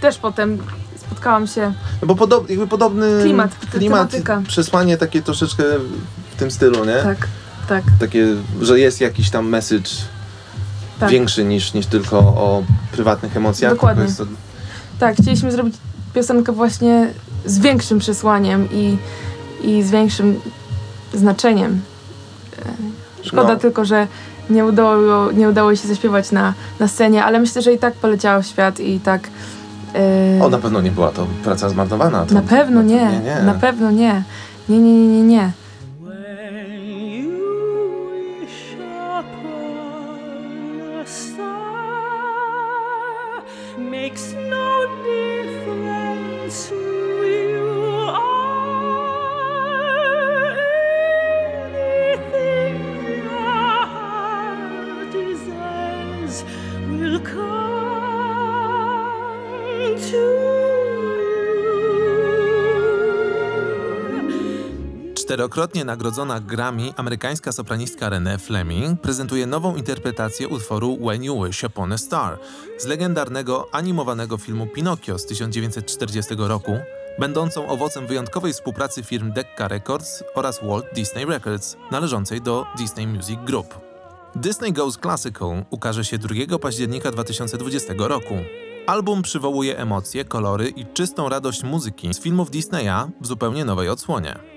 też potem spotkałam się. No bo podob, jakby podobny Klimat, klimat tematyka. przesłanie takie troszeczkę w tym stylu, nie? Tak, tak, Takie, że jest jakiś tam message tak. większy niż, niż tylko o prywatnych emocjach. Dokładnie. Jest to, Tak, chcieliśmy zrobić piosenkę właśnie z większym przesłaniem i, i z większym znaczeniem. E, Szkoda No. tylko, że nie udało, nie udało się zaśpiewać na, na scenie, ale myślę, że i tak poleciała w świat i tak. e, o, na pewno nie była to praca zmarnowana. To, Na pewno nie, nie, nie. na pewno nie. Nie, nie, nie, nie, nie. You. Czterokrotnie nagrodzona Grammy amerykańska sopranistka Renée Fleming prezentuje nową interpretację utworu When You Wish Upon a Star z legendarnego animowanego filmu Pinocchio z 1940 roku, będącą owocem wyjątkowej współpracy firm Decca Records oraz Walt Disney Records, należącej do Disney Music Group. Disney Goes Classical ukaże się 2 października 2020 roku. Album przywołuje emocje, kolory i czystą radość muzyki z filmów Disneya w zupełnie nowej odsłonie.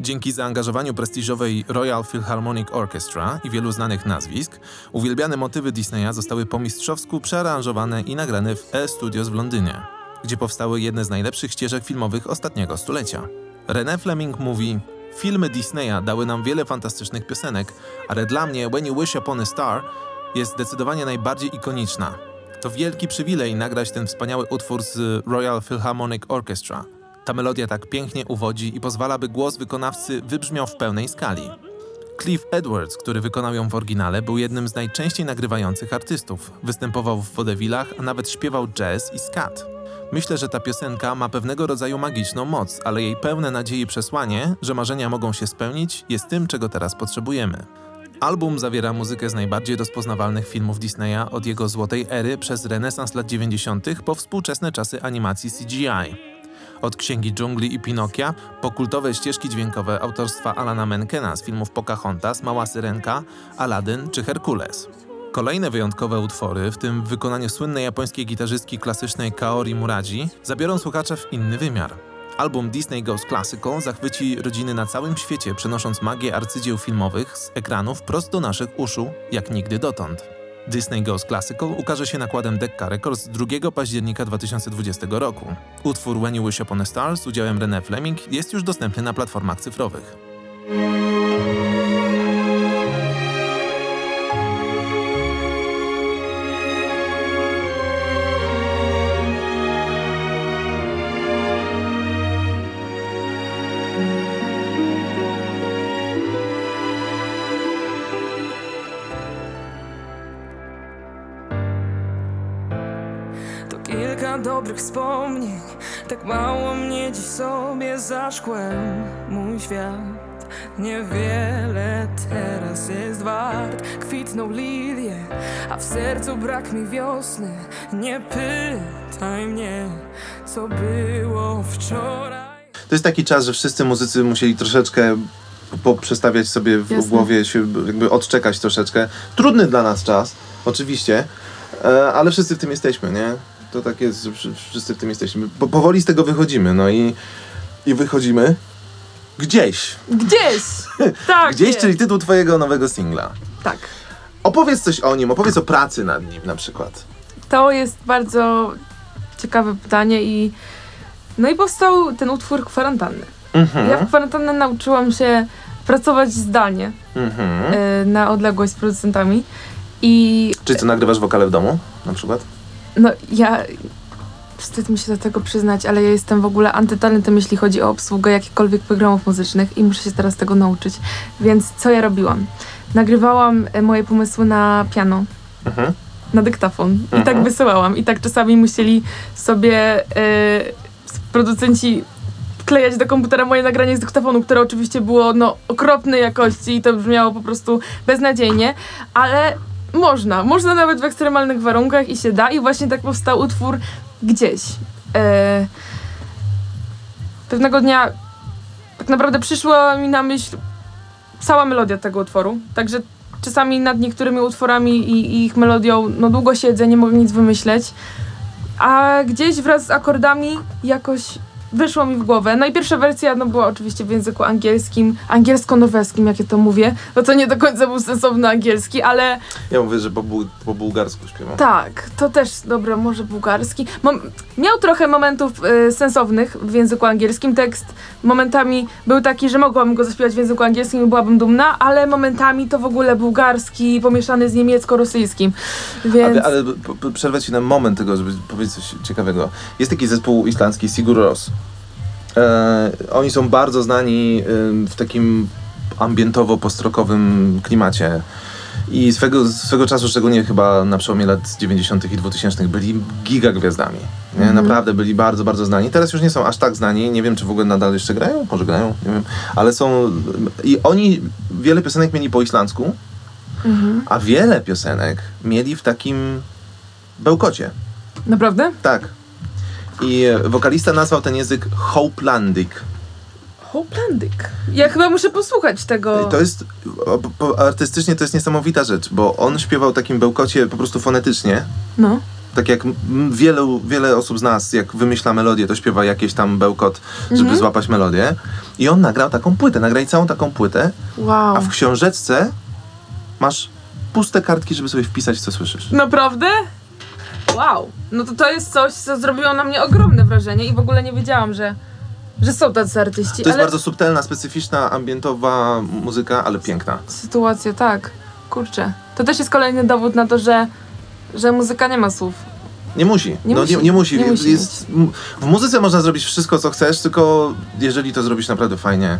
Dzięki zaangażowaniu prestiżowej Royal Philharmonic Orchestra i wielu znanych nazwisk, uwielbiane motywy Disneya zostały po mistrzowsku przearanżowane i nagrane w E Studios w Londynie, gdzie powstały jedne z najlepszych ścieżek filmowych ostatniego stulecia. René Fleming mówi: Filmy Disneya dały nam wiele fantastycznych piosenek, ale dla mnie When You Wish Upon a Star jest zdecydowanie najbardziej ikoniczna. To wielki przywilej nagrać ten wspaniały utwór z Royal Philharmonic Orchestra. Ta melodia tak pięknie uwodzi i pozwala, by głos wykonawcy wybrzmiał w pełnej skali. Cliff Edwards, który wykonał ją w oryginale, był jednym z najczęściej nagrywających artystów. Występował w vodevillach, a nawet śpiewał jazz i skat. Myślę, że ta piosenka ma pewnego rodzaju magiczną moc, ale jej pełne nadziei przesłanie, że marzenia mogą się spełnić, jest tym, czego teraz potrzebujemy. Album zawiera muzykę z najbardziej rozpoznawalnych filmów Disneya od jego złotej ery przez renesans lat 90. po współczesne czasy animacji CGI. Od Księgi Dżungli i Pinokia po kultowe ścieżki dźwiękowe autorstwa Alana Menkena z filmów Pocahontas, Mała Syrenka, Aladdin czy Herkules. Kolejne wyjątkowe utwory, w tym w wykonaniu słynnej japońskiej gitarzystki klasycznej Kaori Muraji, zabiorą słuchacza w inny wymiar. Album Disney Goes Classical zachwyci rodziny na całym świecie, przenosząc magię arcydzieł filmowych z ekranów prosto do naszych uszu, jak nigdy dotąd. Disney Goes Classical ukaże się nakładem Decca Records 2 października 2020 roku. Utwór When You Wish Upon a Star z udziałem René Fleming jest już dostępny na platformach cyfrowych. Wspomnień Tak mało mnie dziś sobie za szkłem Mój świat Niewiele teraz jest wart Kwitną lilie A w sercu brak mi wiosny Nie pytaj mnie Co było wczoraj to jest taki czas, że wszyscy muzycy musieli troszeczkę poprzestawiać sobie w Jasne. głowie, się jakby odczekać troszeczkę. Trudny dla nas czas, oczywiście, e, ale wszyscy w tym jesteśmy, nie? To tak jest, że wszy- wszyscy w tym jesteśmy. Po, powoli z tego wychodzimy, no i, i wychodzimy gdzieś. Gdzieś! Tak, Gdzieś, jest. czyli tytuł twojego nowego singla. Tak. Opowiedz coś o nim, opowiedz o pracy nad nim na przykład. To jest bardzo ciekawe pytanie i no i powstał ten utwór kwarantanny. Mhm. Ja w kwarantannę nauczyłam się pracować zdalnie Mhm. y, na odległość z producentami i Czy co, nagrywasz wokale w domu na przykład? No ja wstyd mi się do tego przyznać, ale ja jestem w ogóle antytalentem, jeśli chodzi o obsługę jakichkolwiek programów muzycznych i muszę się teraz tego nauczyć. Więc co ja robiłam? Nagrywałam e, moje pomysły na piano, Mhm. na dyktafon i tak wysyłałam. I tak czasami musieli sobie e, producenci wklejać do komputera moje nagranie z dyktafonu, które oczywiście było no, okropnej jakości i to brzmiało po prostu beznadziejnie, ale można, można nawet w ekstremalnych warunkach i się da. I właśnie tak powstał utwór gdzieś. E, pewnego dnia tak naprawdę przyszła mi na myśl cała melodia tego utworu, także czasami nad niektórymi utworami i, i ich melodią no długo siedzę, nie mogę nic wymyśleć, a gdzieś wraz z akordami jakoś wyszło mi w głowę. No i pierwsza wersja no, była oczywiście w języku angielskim, angielsko-norweskim, jak ja to mówię, no to nie do końca był sensowny angielski, ale Ja mówię, że po, buł- po bułgarsku śpiewam. tak, to też, dobra, może bułgarski. Mom- miał trochę momentów y, sensownych w języku angielskim. Tekst momentami był taki, że mogłabym go zaśpiewać w języku angielskim i byłabym dumna, ale momentami to w ogóle bułgarski pomieszany z niemiecko-rosyjskim. Więc Ale, ale p- p- przerwę ci na moment tego, żeby powiedzieć coś ciekawego. Jest taki zespół islandzki Sigur Rós. E, oni są bardzo znani w takim ambientowo-postrokowym klimacie. I swego, swego czasu, szczególnie chyba na przełomie lat 90. i 2000 byli gigagwiazdami. Nie? Mhm. Naprawdę byli bardzo, bardzo znani. Teraz już nie są aż tak znani. Nie wiem, czy w ogóle nadal jeszcze grają. Może grają, nie wiem. Ale są... I oni wiele piosenek mieli po islandzku, Mhm. a wiele piosenek mieli w takim bełkocie. naprawdę? Tak. I wokalista nazwał ten język Hopelandic. Hopelandic. Ja chyba muszę posłuchać tego. To jest, artystycznie to jest niesamowita rzecz, bo on śpiewał takim bełkocie po prostu fonetycznie. No. Tak jak wielu, wiele osób z nas, jak wymyśla melodię, to śpiewa jakiś tam bełkot, żeby Mhm. złapać melodię. I on nagrał taką płytę, nagraj całą taką płytę, Wow. a w książeczce masz puste kartki, żeby sobie wpisać, co słyszysz. Naprawdę? Wow. No to to jest coś, co zrobiło na mnie ogromne wrażenie i w ogóle nie wiedziałam, że, że są tacy artyści. To jest ale bardzo subtelna, specyficzna, ambientowa muzyka, ale piękna. sytuacja, tak. Kurczę. To też jest kolejny dowód na to, że, że muzyka nie ma słów. Nie musi. Nie no, musi. Nie, nie musi. Nie musi jest, w muzyce można zrobić wszystko, co chcesz, tylko jeżeli to zrobisz naprawdę fajnie,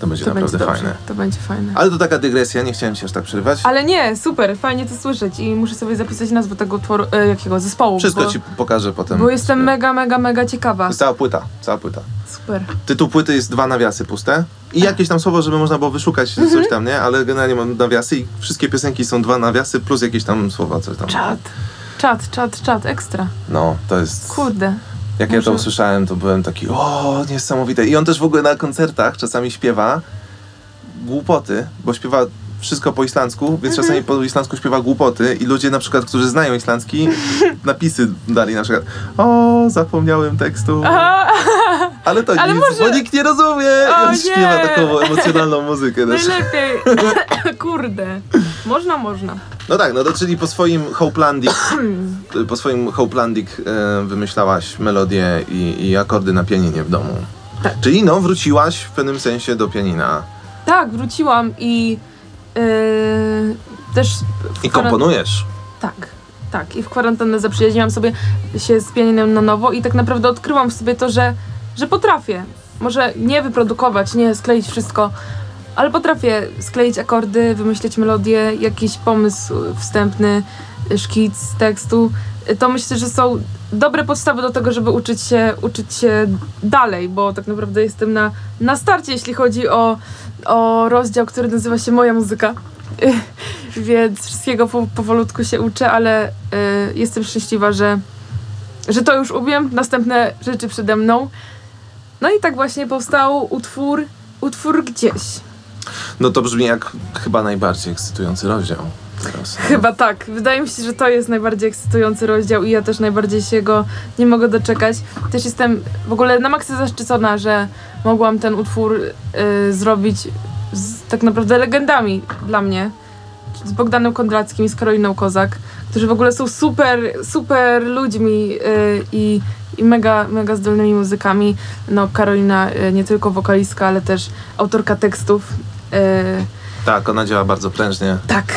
to będzie To będzie naprawdę dobrze. fajne. To będzie fajne. Ale to taka dygresja, nie chciałem ci aż tak przerywać. Ale nie, super, fajnie to słyszeć i muszę sobie zapisać nazwę tego utworu, e, jakiego zespołu. Wszystko bo, ci pokażę potem. Bo jestem mega, mega, mega To ciekawa. jest cała płyta, cała płyta. Super. Tytuł płyty jest dwa nawiasy puste i jakieś tam słowo, żeby można było wyszukać Mhm. coś tam, nie? Ale generalnie mam nawiasy i wszystkie piosenki są dwa nawiasy plus jakieś tam słowa, coś tam. Czad. Czad, czad, czad, ekstra. No, to jest... Kurde. Jak ja to usłyszałem, to byłem taki, o, niesamowite. I on też w ogóle na koncertach czasami śpiewa głupoty, bo śpiewa wszystko po islandzku, więc Mhm. czasami po islandzku śpiewa głupoty i ludzie na przykład, którzy znają islandzki, napisy dali na przykład, o, zapomniałem tekstu, Aha, ale to Ale nic, może- bo nikt nie rozumie. O I on nie. śpiewa taką emocjonalną muzykę też. najlepiej. Kurde. Można, można. No tak, no to czyli po swoim Hopelandic, po swoim Hopelandic e, wymyślałaś melodię i, i akordy na pianinie w domu. Tak. Czyli no, wróciłaś w pewnym sensie do pianina. Tak, wróciłam i yy, też... w I komponujesz. Tak, tak. I w kwarantannę zaprzyjaźniłam sobie się z pianinem na nowo i tak naprawdę odkryłam w sobie to, że, że potrafię. Może nie wyprodukować, nie skleić wszystko, ale potrafię skleić akordy, wymyśleć melodię, jakiś pomysł wstępny, szkic tekstu. To myślę, że są dobre podstawy do tego, żeby uczyć się, uczyć się dalej, bo tak naprawdę jestem na, na starcie, jeśli chodzi o, o rozdział, który nazywa się Moja muzyka. Więc wszystkiego po, powolutku się uczę, ale y, jestem szczęśliwa, że, że to już umiem. Następne rzeczy przede mną. No i tak właśnie powstał utwór, utwór gdzieś. No to brzmi jak chyba najbardziej ekscytujący rozdział teraz. Chyba tak. Wydaje mi się, że to jest najbardziej ekscytujący rozdział i ja też najbardziej się go nie mogę doczekać. Też jestem w ogóle na maksa zaszczycona, że mogłam ten utwór y, zrobić z tak naprawdę legendami dla mnie. Z Bogdanem Kondrackim i z Karoliną Kozak, którzy w ogóle są super, super ludźmi y, i, i mega, mega zdolnymi muzykami. No Karolina y, nie tylko wokalistka, ale też autorka tekstów. Y, Tak, ona działa bardzo prężnie. tak,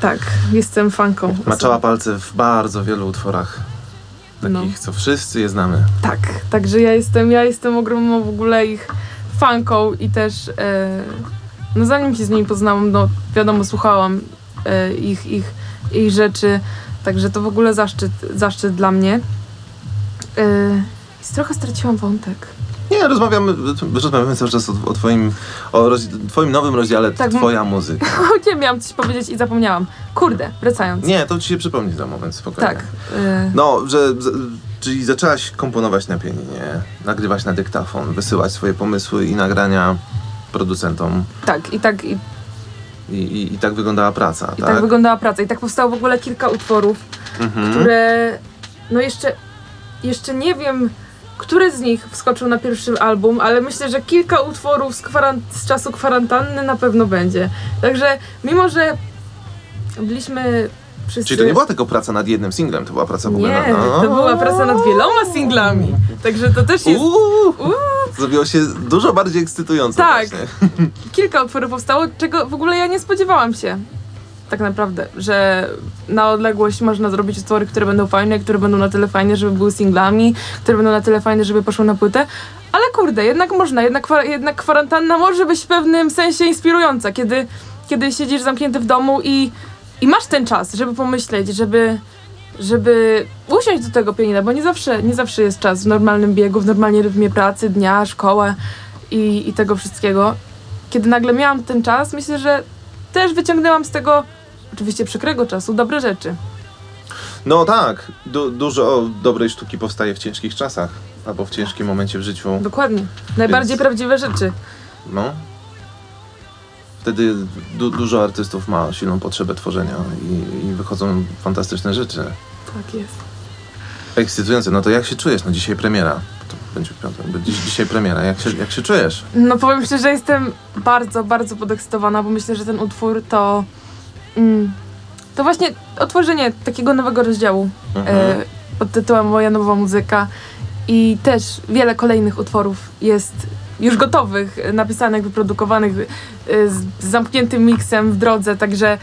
tak, jestem fanką. Maczała palce w bardzo wielu utworach. Takich, No. co wszyscy je znamy. Tak, także ja jestem, ja jestem ogromną w ogóle ich fanką i też e, no zanim się z nimi poznałam, no wiadomo, słuchałam e, ich, ich, ich rzeczy, także to w ogóle zaszczyt, zaszczyt dla mnie. E, i trochę straciłam wątek. Nie, rozmawiamy, rozmawiamy cały czas o, o twoim, o roz, twoim nowym rozdziale Tak, Twoja muzyka. Nie miałam coś powiedzieć i zapomniałam. Kurde, wracając. Nie, to ci się przypomni za moment, spokojnie. Tak. E, No, że, czyli zaczęłaś komponować na pianinie, nagrywać na dyktafon, wysyłać swoje pomysły i nagrania producentom tak, i tak, i, i, i, i tak wyglądała praca, i tak? tak wyglądała praca. I tak powstało w ogóle kilka utworów, Mhm. które no jeszcze, jeszcze nie wiem, który z nich wskoczył na pierwszy album, ale myślę, że kilka utworów z, z czasu kwarantanny na pewno będzie. Także mimo, że byliśmy wszyscy... Czyli to nie była tylko praca nad jednym singlem, to była praca w ogóle Nie, nad... to była praca nad wieloma singlami. Także to też jest... Uuu, Uuu. Zrobiło się dużo bardziej ekscytujące Tak. właśnie. kilka utworów powstało, czego w ogóle ja nie spodziewałam się. Tak naprawdę, że na odległość można zrobić utwory, które będą fajne, które będą na tyle fajne, żeby były singlami, które będą na tyle fajne, żeby poszły na płytę. Ale kurde, jednak można, jednak, jednak kwarantanna może być w pewnym sensie inspirująca, kiedy, kiedy siedzisz zamknięty w domu i, i masz ten czas, żeby pomyśleć, żeby, żeby usiąść do tego pianina, bo nie zawsze, nie zawsze jest czas w normalnym biegu, w normalnie rytmie pracy, dnia, szkoła i, i tego wszystkiego. Kiedy nagle miałam ten czas, myślę, że też wyciągnęłam z tego, oczywiście przykrego czasu, dobre rzeczy. No tak, du- dużo dobrej sztuki powstaje w ciężkich czasach, albo w ciężkim momencie w życiu. Dokładnie. Najbardziej Więc- prawdziwe rzeczy. No. Wtedy du- dużo artystów ma silną potrzebę tworzenia i, i wychodzą fantastyczne rzeczy. Tak jest. Ekscytujące. No to jak się czujesz? No dzisiaj premiera. To będzie piątek. Będzie dzisiaj premiera. Jak się, jak się czujesz? No powiem szczerze, jestem bardzo, bardzo podekscytowana, bo myślę, że ten utwór to... Mm, to właśnie otworzenie takiego nowego rozdziału Mhm. e, pod tytułem Moja nowa muzyka i też wiele kolejnych utworów jest już gotowych, e, napisanych, wyprodukowanych e, z, z zamkniętym miksem w drodze, także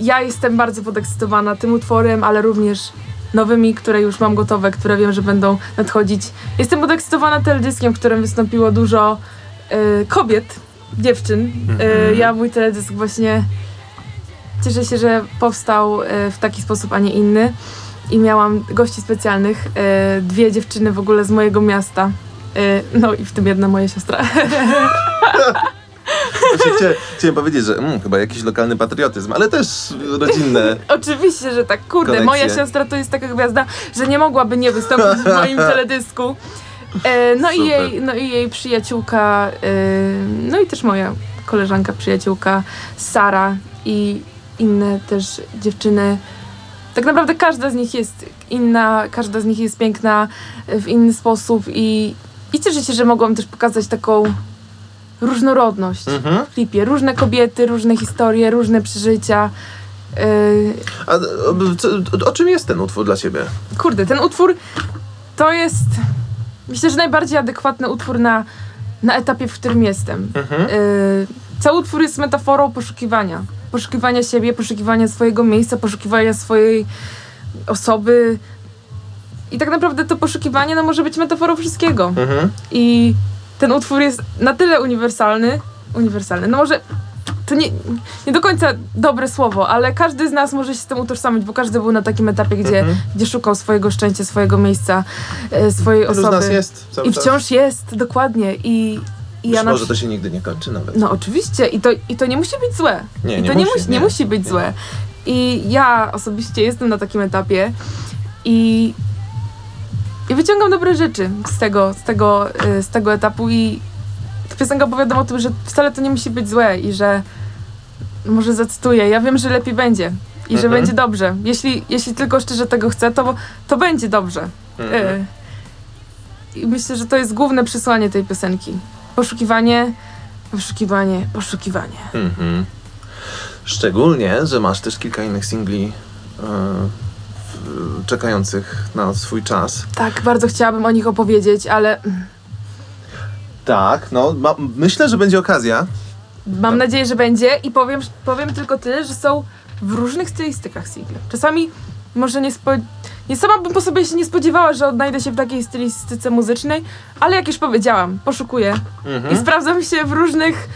ja jestem bardzo podekscytowana tym utworem, ale również nowymi, które już mam gotowe, które wiem, że będą nadchodzić. Jestem podekscytowana teledyskiem, w którym wystąpiło dużo e, kobiet, dziewczyn. E, ja mój teledysk właśnie cieszę się, że powstał e, w taki sposób, a nie inny. I miałam gości specjalnych, e, dwie dziewczyny w ogóle z mojego miasta. E, no i w tym jedna moja siostra. Właśnie chcia, chciałem powiedzieć, że mm, chyba jakiś lokalny patriotyzm, ale też rodzinne. Oczywiście, że tak. Kurde, moja siostra to jest taka gwiazda, że nie mogłaby nie wystąpić w moim teledysku. E, no, i jej, no i jej przyjaciółka, e, no i też moja koleżanka, przyjaciółka Sara i inne też dziewczyny. Tak naprawdę każda z nich jest inna, każda z nich jest piękna w inny sposób i, i cieszę się, że mogłam też pokazać taką różnorodność Mhm. w klipie. Różne kobiety, różne historie, różne przeżycia. Yy, A o, o czym jest ten utwór dla ciebie? kurde, ten utwór to jest myślę, że najbardziej adekwatny utwór na, na etapie, w którym jestem. Mhm. Yy, cały utwór jest metaforą poszukiwania. Poszukiwania siebie, poszukiwania swojego miejsca, poszukiwania swojej osoby. I tak naprawdę to poszukiwanie no, może być metaforą wszystkiego. Mhm. I ten utwór jest na tyle uniwersalny, uniwersalny, no może to nie, nie do końca dobre słowo, ale każdy z nas może się z tym utożsamić, bo każdy był na takim etapie, gdzie, Mhm. gdzie szukał swojego szczęścia, swojego miejsca, e, swojej Wielu z osoby. nas jest I czas. wciąż jest, dokładnie. I, i Być ja na może to się nigdy nie kończy nawet. no oczywiście i to, i to nie musi być złe. Nie, I nie to nie musi, musi, nie musi być Nie. złe. I ja osobiście jestem na takim etapie i i wyciągam dobre rzeczy z tego, z tego, y, z tego etapu i ta piosenka opowiada o tym, że wcale to nie musi być złe i że może zacytuję, ja wiem, że lepiej będzie i że Mhm. będzie dobrze. Jeśli, jeśli tylko szczerze tego chcę, to, to będzie dobrze. Mhm. Y, I myślę, że to jest główne przesłanie tej piosenki. Poszukiwanie, poszukiwanie, poszukiwanie. Mhm. Szczególnie, że masz też kilka innych singli e, w- czekających na swój czas. Tak, bardzo chciałabym o nich opowiedzieć, ale Tak, no ma, myślę, że będzie okazja. Mam nadzieję, że będzie i powiem, powiem tylko tyle, że są w różnych stylistykach single. Czasami może nie, spo, nie sama bym po sobie się nie spodziewała, że odnajdę się w takiej stylistyce muzycznej, ale jak już powiedziałam, poszukuję Mhm. i sprawdzam się w różnych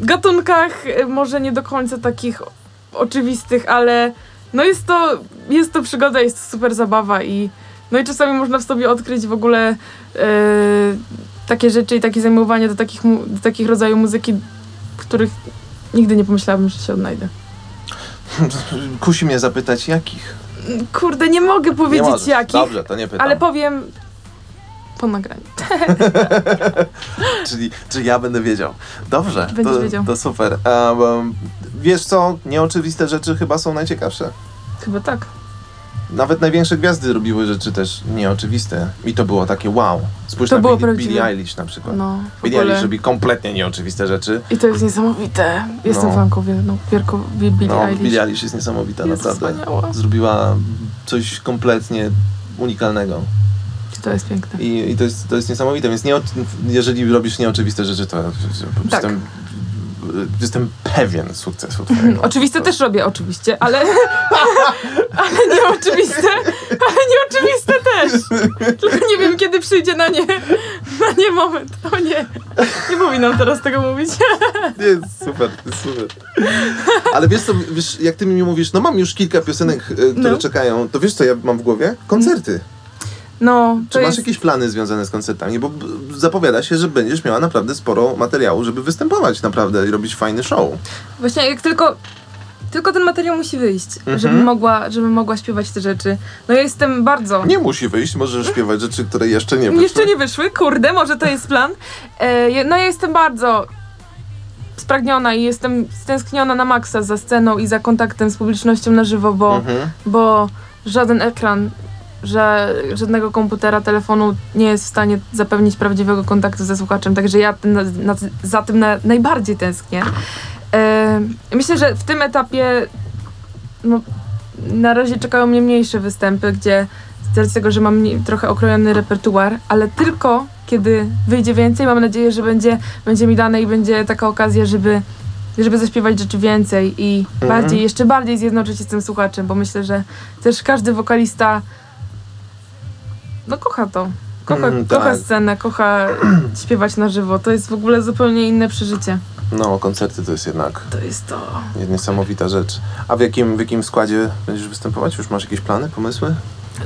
gatunkach, y, może nie do końca takich oczywistych, ale no jest to, jest to przygoda, jest to super zabawa i no i czasami można w sobie odkryć w ogóle e, takie rzeczy i takie zajmowanie do takich, do takich rodzajów muzyki, których nigdy nie pomyślałabym, że się odnajdę. Kusi mnie zapytać, jakich? Kurde, nie mogę powiedzieć możesz. jakich, Dobrze, to nie pytam. ale powiem po nagraniu. Czyli, czyli ja będę wiedział. Dobrze, Będziesz to, wiedział. to super. Um, wiesz co, nieoczywiste rzeczy chyba są najciekawsze. Chyba tak. Nawet największe gwiazdy robiły rzeczy też nieoczywiste. I to było takie wow. Spójrz To na było Billie, prawdziwe. Billie Eilish na przykład. No, w Billie ogóle. Eilish robi kompletnie nieoczywiste rzeczy. I to jest niesamowite. Jestem No. fanką no, wielką Billie No, Eilish. Billie Eilish jest niesamowita, Jest naprawdę. wspaniała. Zrobiła coś kompletnie unikalnego. To jest piękne. I, i to, jest, to jest niesamowite, więc nie, jeżeli robisz nieoczywiste rzeczy, to Tak. jestem, jestem pewien sukcesu twojego. Oczywiste też robię, oczywiście, ale, ale nieoczywiste, ale nieoczywiste też. Tylko nie wiem, kiedy przyjdzie na nie, na nie moment. O nie, nie powinnam teraz tego mówić. Jest super, super. Ale wiesz co, wiesz, jak ty mi mówisz, no mam już kilka piosenek, e, które No. czekają, to wiesz co ja mam w głowie? Koncerty. No, Czy masz jest... jakieś plany związane z koncertami? Bo zapowiada się, że będziesz miała naprawdę sporo materiału, żeby występować naprawdę i robić fajny show. Właśnie jak tylko... Tylko ten materiał musi wyjść, Mhm. żebym, mogła, żebym mogła śpiewać te rzeczy. No ja jestem bardzo... Nie musi wyjść, możesz śpiewać rzeczy, które jeszcze nie wyszły. Jeszcze nie wyszły, kurde, może to jest plan. E, no ja jestem bardzo spragniona i jestem stęskniona na maksa za sceną i za kontaktem z publicznością na żywo, bo, Mhm. bo żaden ekran, że, żadnego komputera, telefonu nie jest w stanie zapewnić prawdziwego kontaktu ze słuchaczem, także ja na, na, za tym na, najbardziej tęsknię. E, myślę, że w tym etapie no, na razie czekają mnie mniejsze występy, gdzie z racji tego, że mam trochę okrojony repertuar, ale tylko kiedy wyjdzie więcej, mam nadzieję, że będzie, będzie mi dane i będzie taka okazja, żeby, żeby zaśpiewać rzeczy więcej i Mhm. bardziej, jeszcze bardziej zjednoczyć się z tym słuchaczem, bo myślę, że też każdy wokalista no kocha to. Kocha, Mm, kocha tak. scenę, kocha śpiewać na żywo. To jest w ogóle zupełnie inne przeżycie. No, koncerty to jest jednak To jest to. niesamowita rzecz. A w jakim, w jakim składzie będziesz występować? Już masz jakieś plany, pomysły?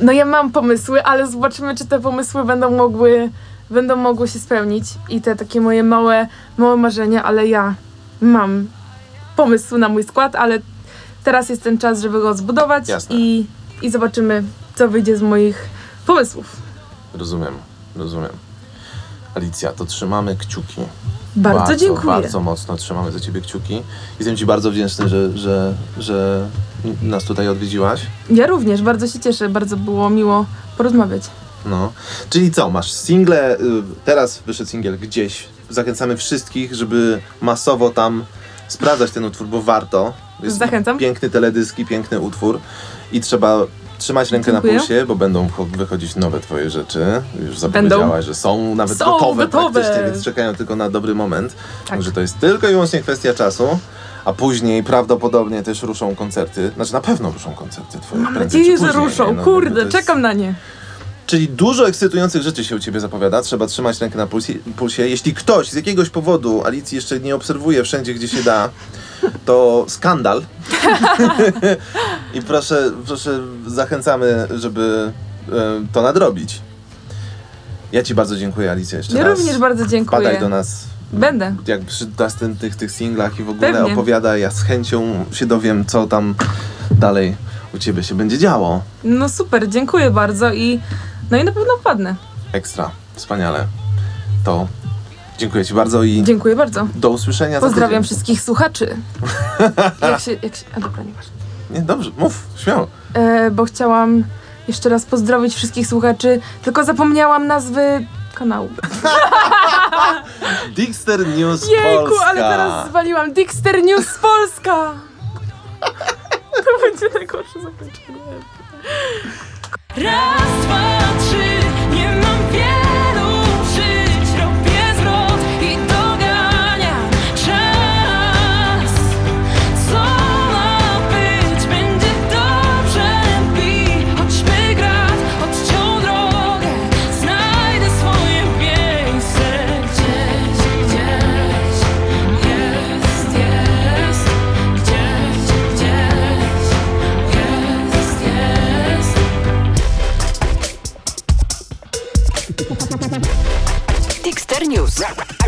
No ja mam pomysły, ale zobaczymy, czy te pomysły będą mogły, będą mogły się spełnić. I te takie moje małe, małe marzenia, ale ja mam pomysł na mój skład, ale teraz jest ten czas, żeby go zbudować Jasne. i, i zobaczymy, co wyjdzie z moich pomysłów. Rozumiem, rozumiem. Alicja, to trzymamy kciuki. Bardzo, dziękuję. Bardzo mocno trzymamy za ciebie kciuki. Jestem ci bardzo wdzięczny, że, że, że nas tutaj odwiedziłaś. Ja również bardzo się cieszę, bardzo było miło porozmawiać. No. Czyli co, masz single, y, teraz wyszedł singiel gdzieś. Zachęcamy wszystkich, żeby masowo tam sprawdzać ten utwór, bo warto. Jest Zachęcam. Piękny teledysk i piękny utwór. I trzeba trzymać rękę Dziękuję. na pulsie, bo będą wychodzić nowe twoje rzeczy. Już zapowiedziałaś, że są nawet Są gotowe, gotowe. praktycznie, więc czekają tylko na dobry moment. Tak. Także to jest tylko i wyłącznie kwestia czasu. A później prawdopodobnie też ruszą koncerty. Znaczy na pewno ruszą koncerty twoje. Mam nadzieję, że ruszą. nie? No, Kurde, jest- czekam na nie. Czyli dużo ekscytujących rzeczy się u Ciebie zapowiada. Trzeba trzymać rękę na pulsie. pulsie. Jeśli ktoś z jakiegoś powodu Alicji jeszcze nie obserwuje wszędzie, gdzie się da, to skandal. I proszę, proszę, zachęcamy, żeby e, to nadrobić. Ja Ci bardzo dziękuję, Alicja, jeszcze Ja raz. również bardzo dziękuję. Wpadaj do nas. Będę. Jak przy następnych tych singlach i w ogóle Pewnie. opowiada, ja z chęcią się dowiem, co tam dalej u ciebie się będzie działo. No super, dziękuję bardzo i no i na pewno wpadnę. Ekstra, wspaniale. To dziękuję ci bardzo i Dziękuję bardzo. do usłyszenia za Pozdrawiam tydzień. wszystkich słuchaczy. Jak się, jak się, a dobra, nieważne. Nie, dobrze, mów, śmiało. E, bo chciałam jeszcze raz pozdrowić wszystkich słuchaczy, tylko zapomniałam nazwy kanału. Dixter News Jejku, Polska. ale teraz zwaliłam. Dixter News Polska! To będzie najgorsze zakończenie. Raz, dwa, trzy, nie mam wielu Dixter News.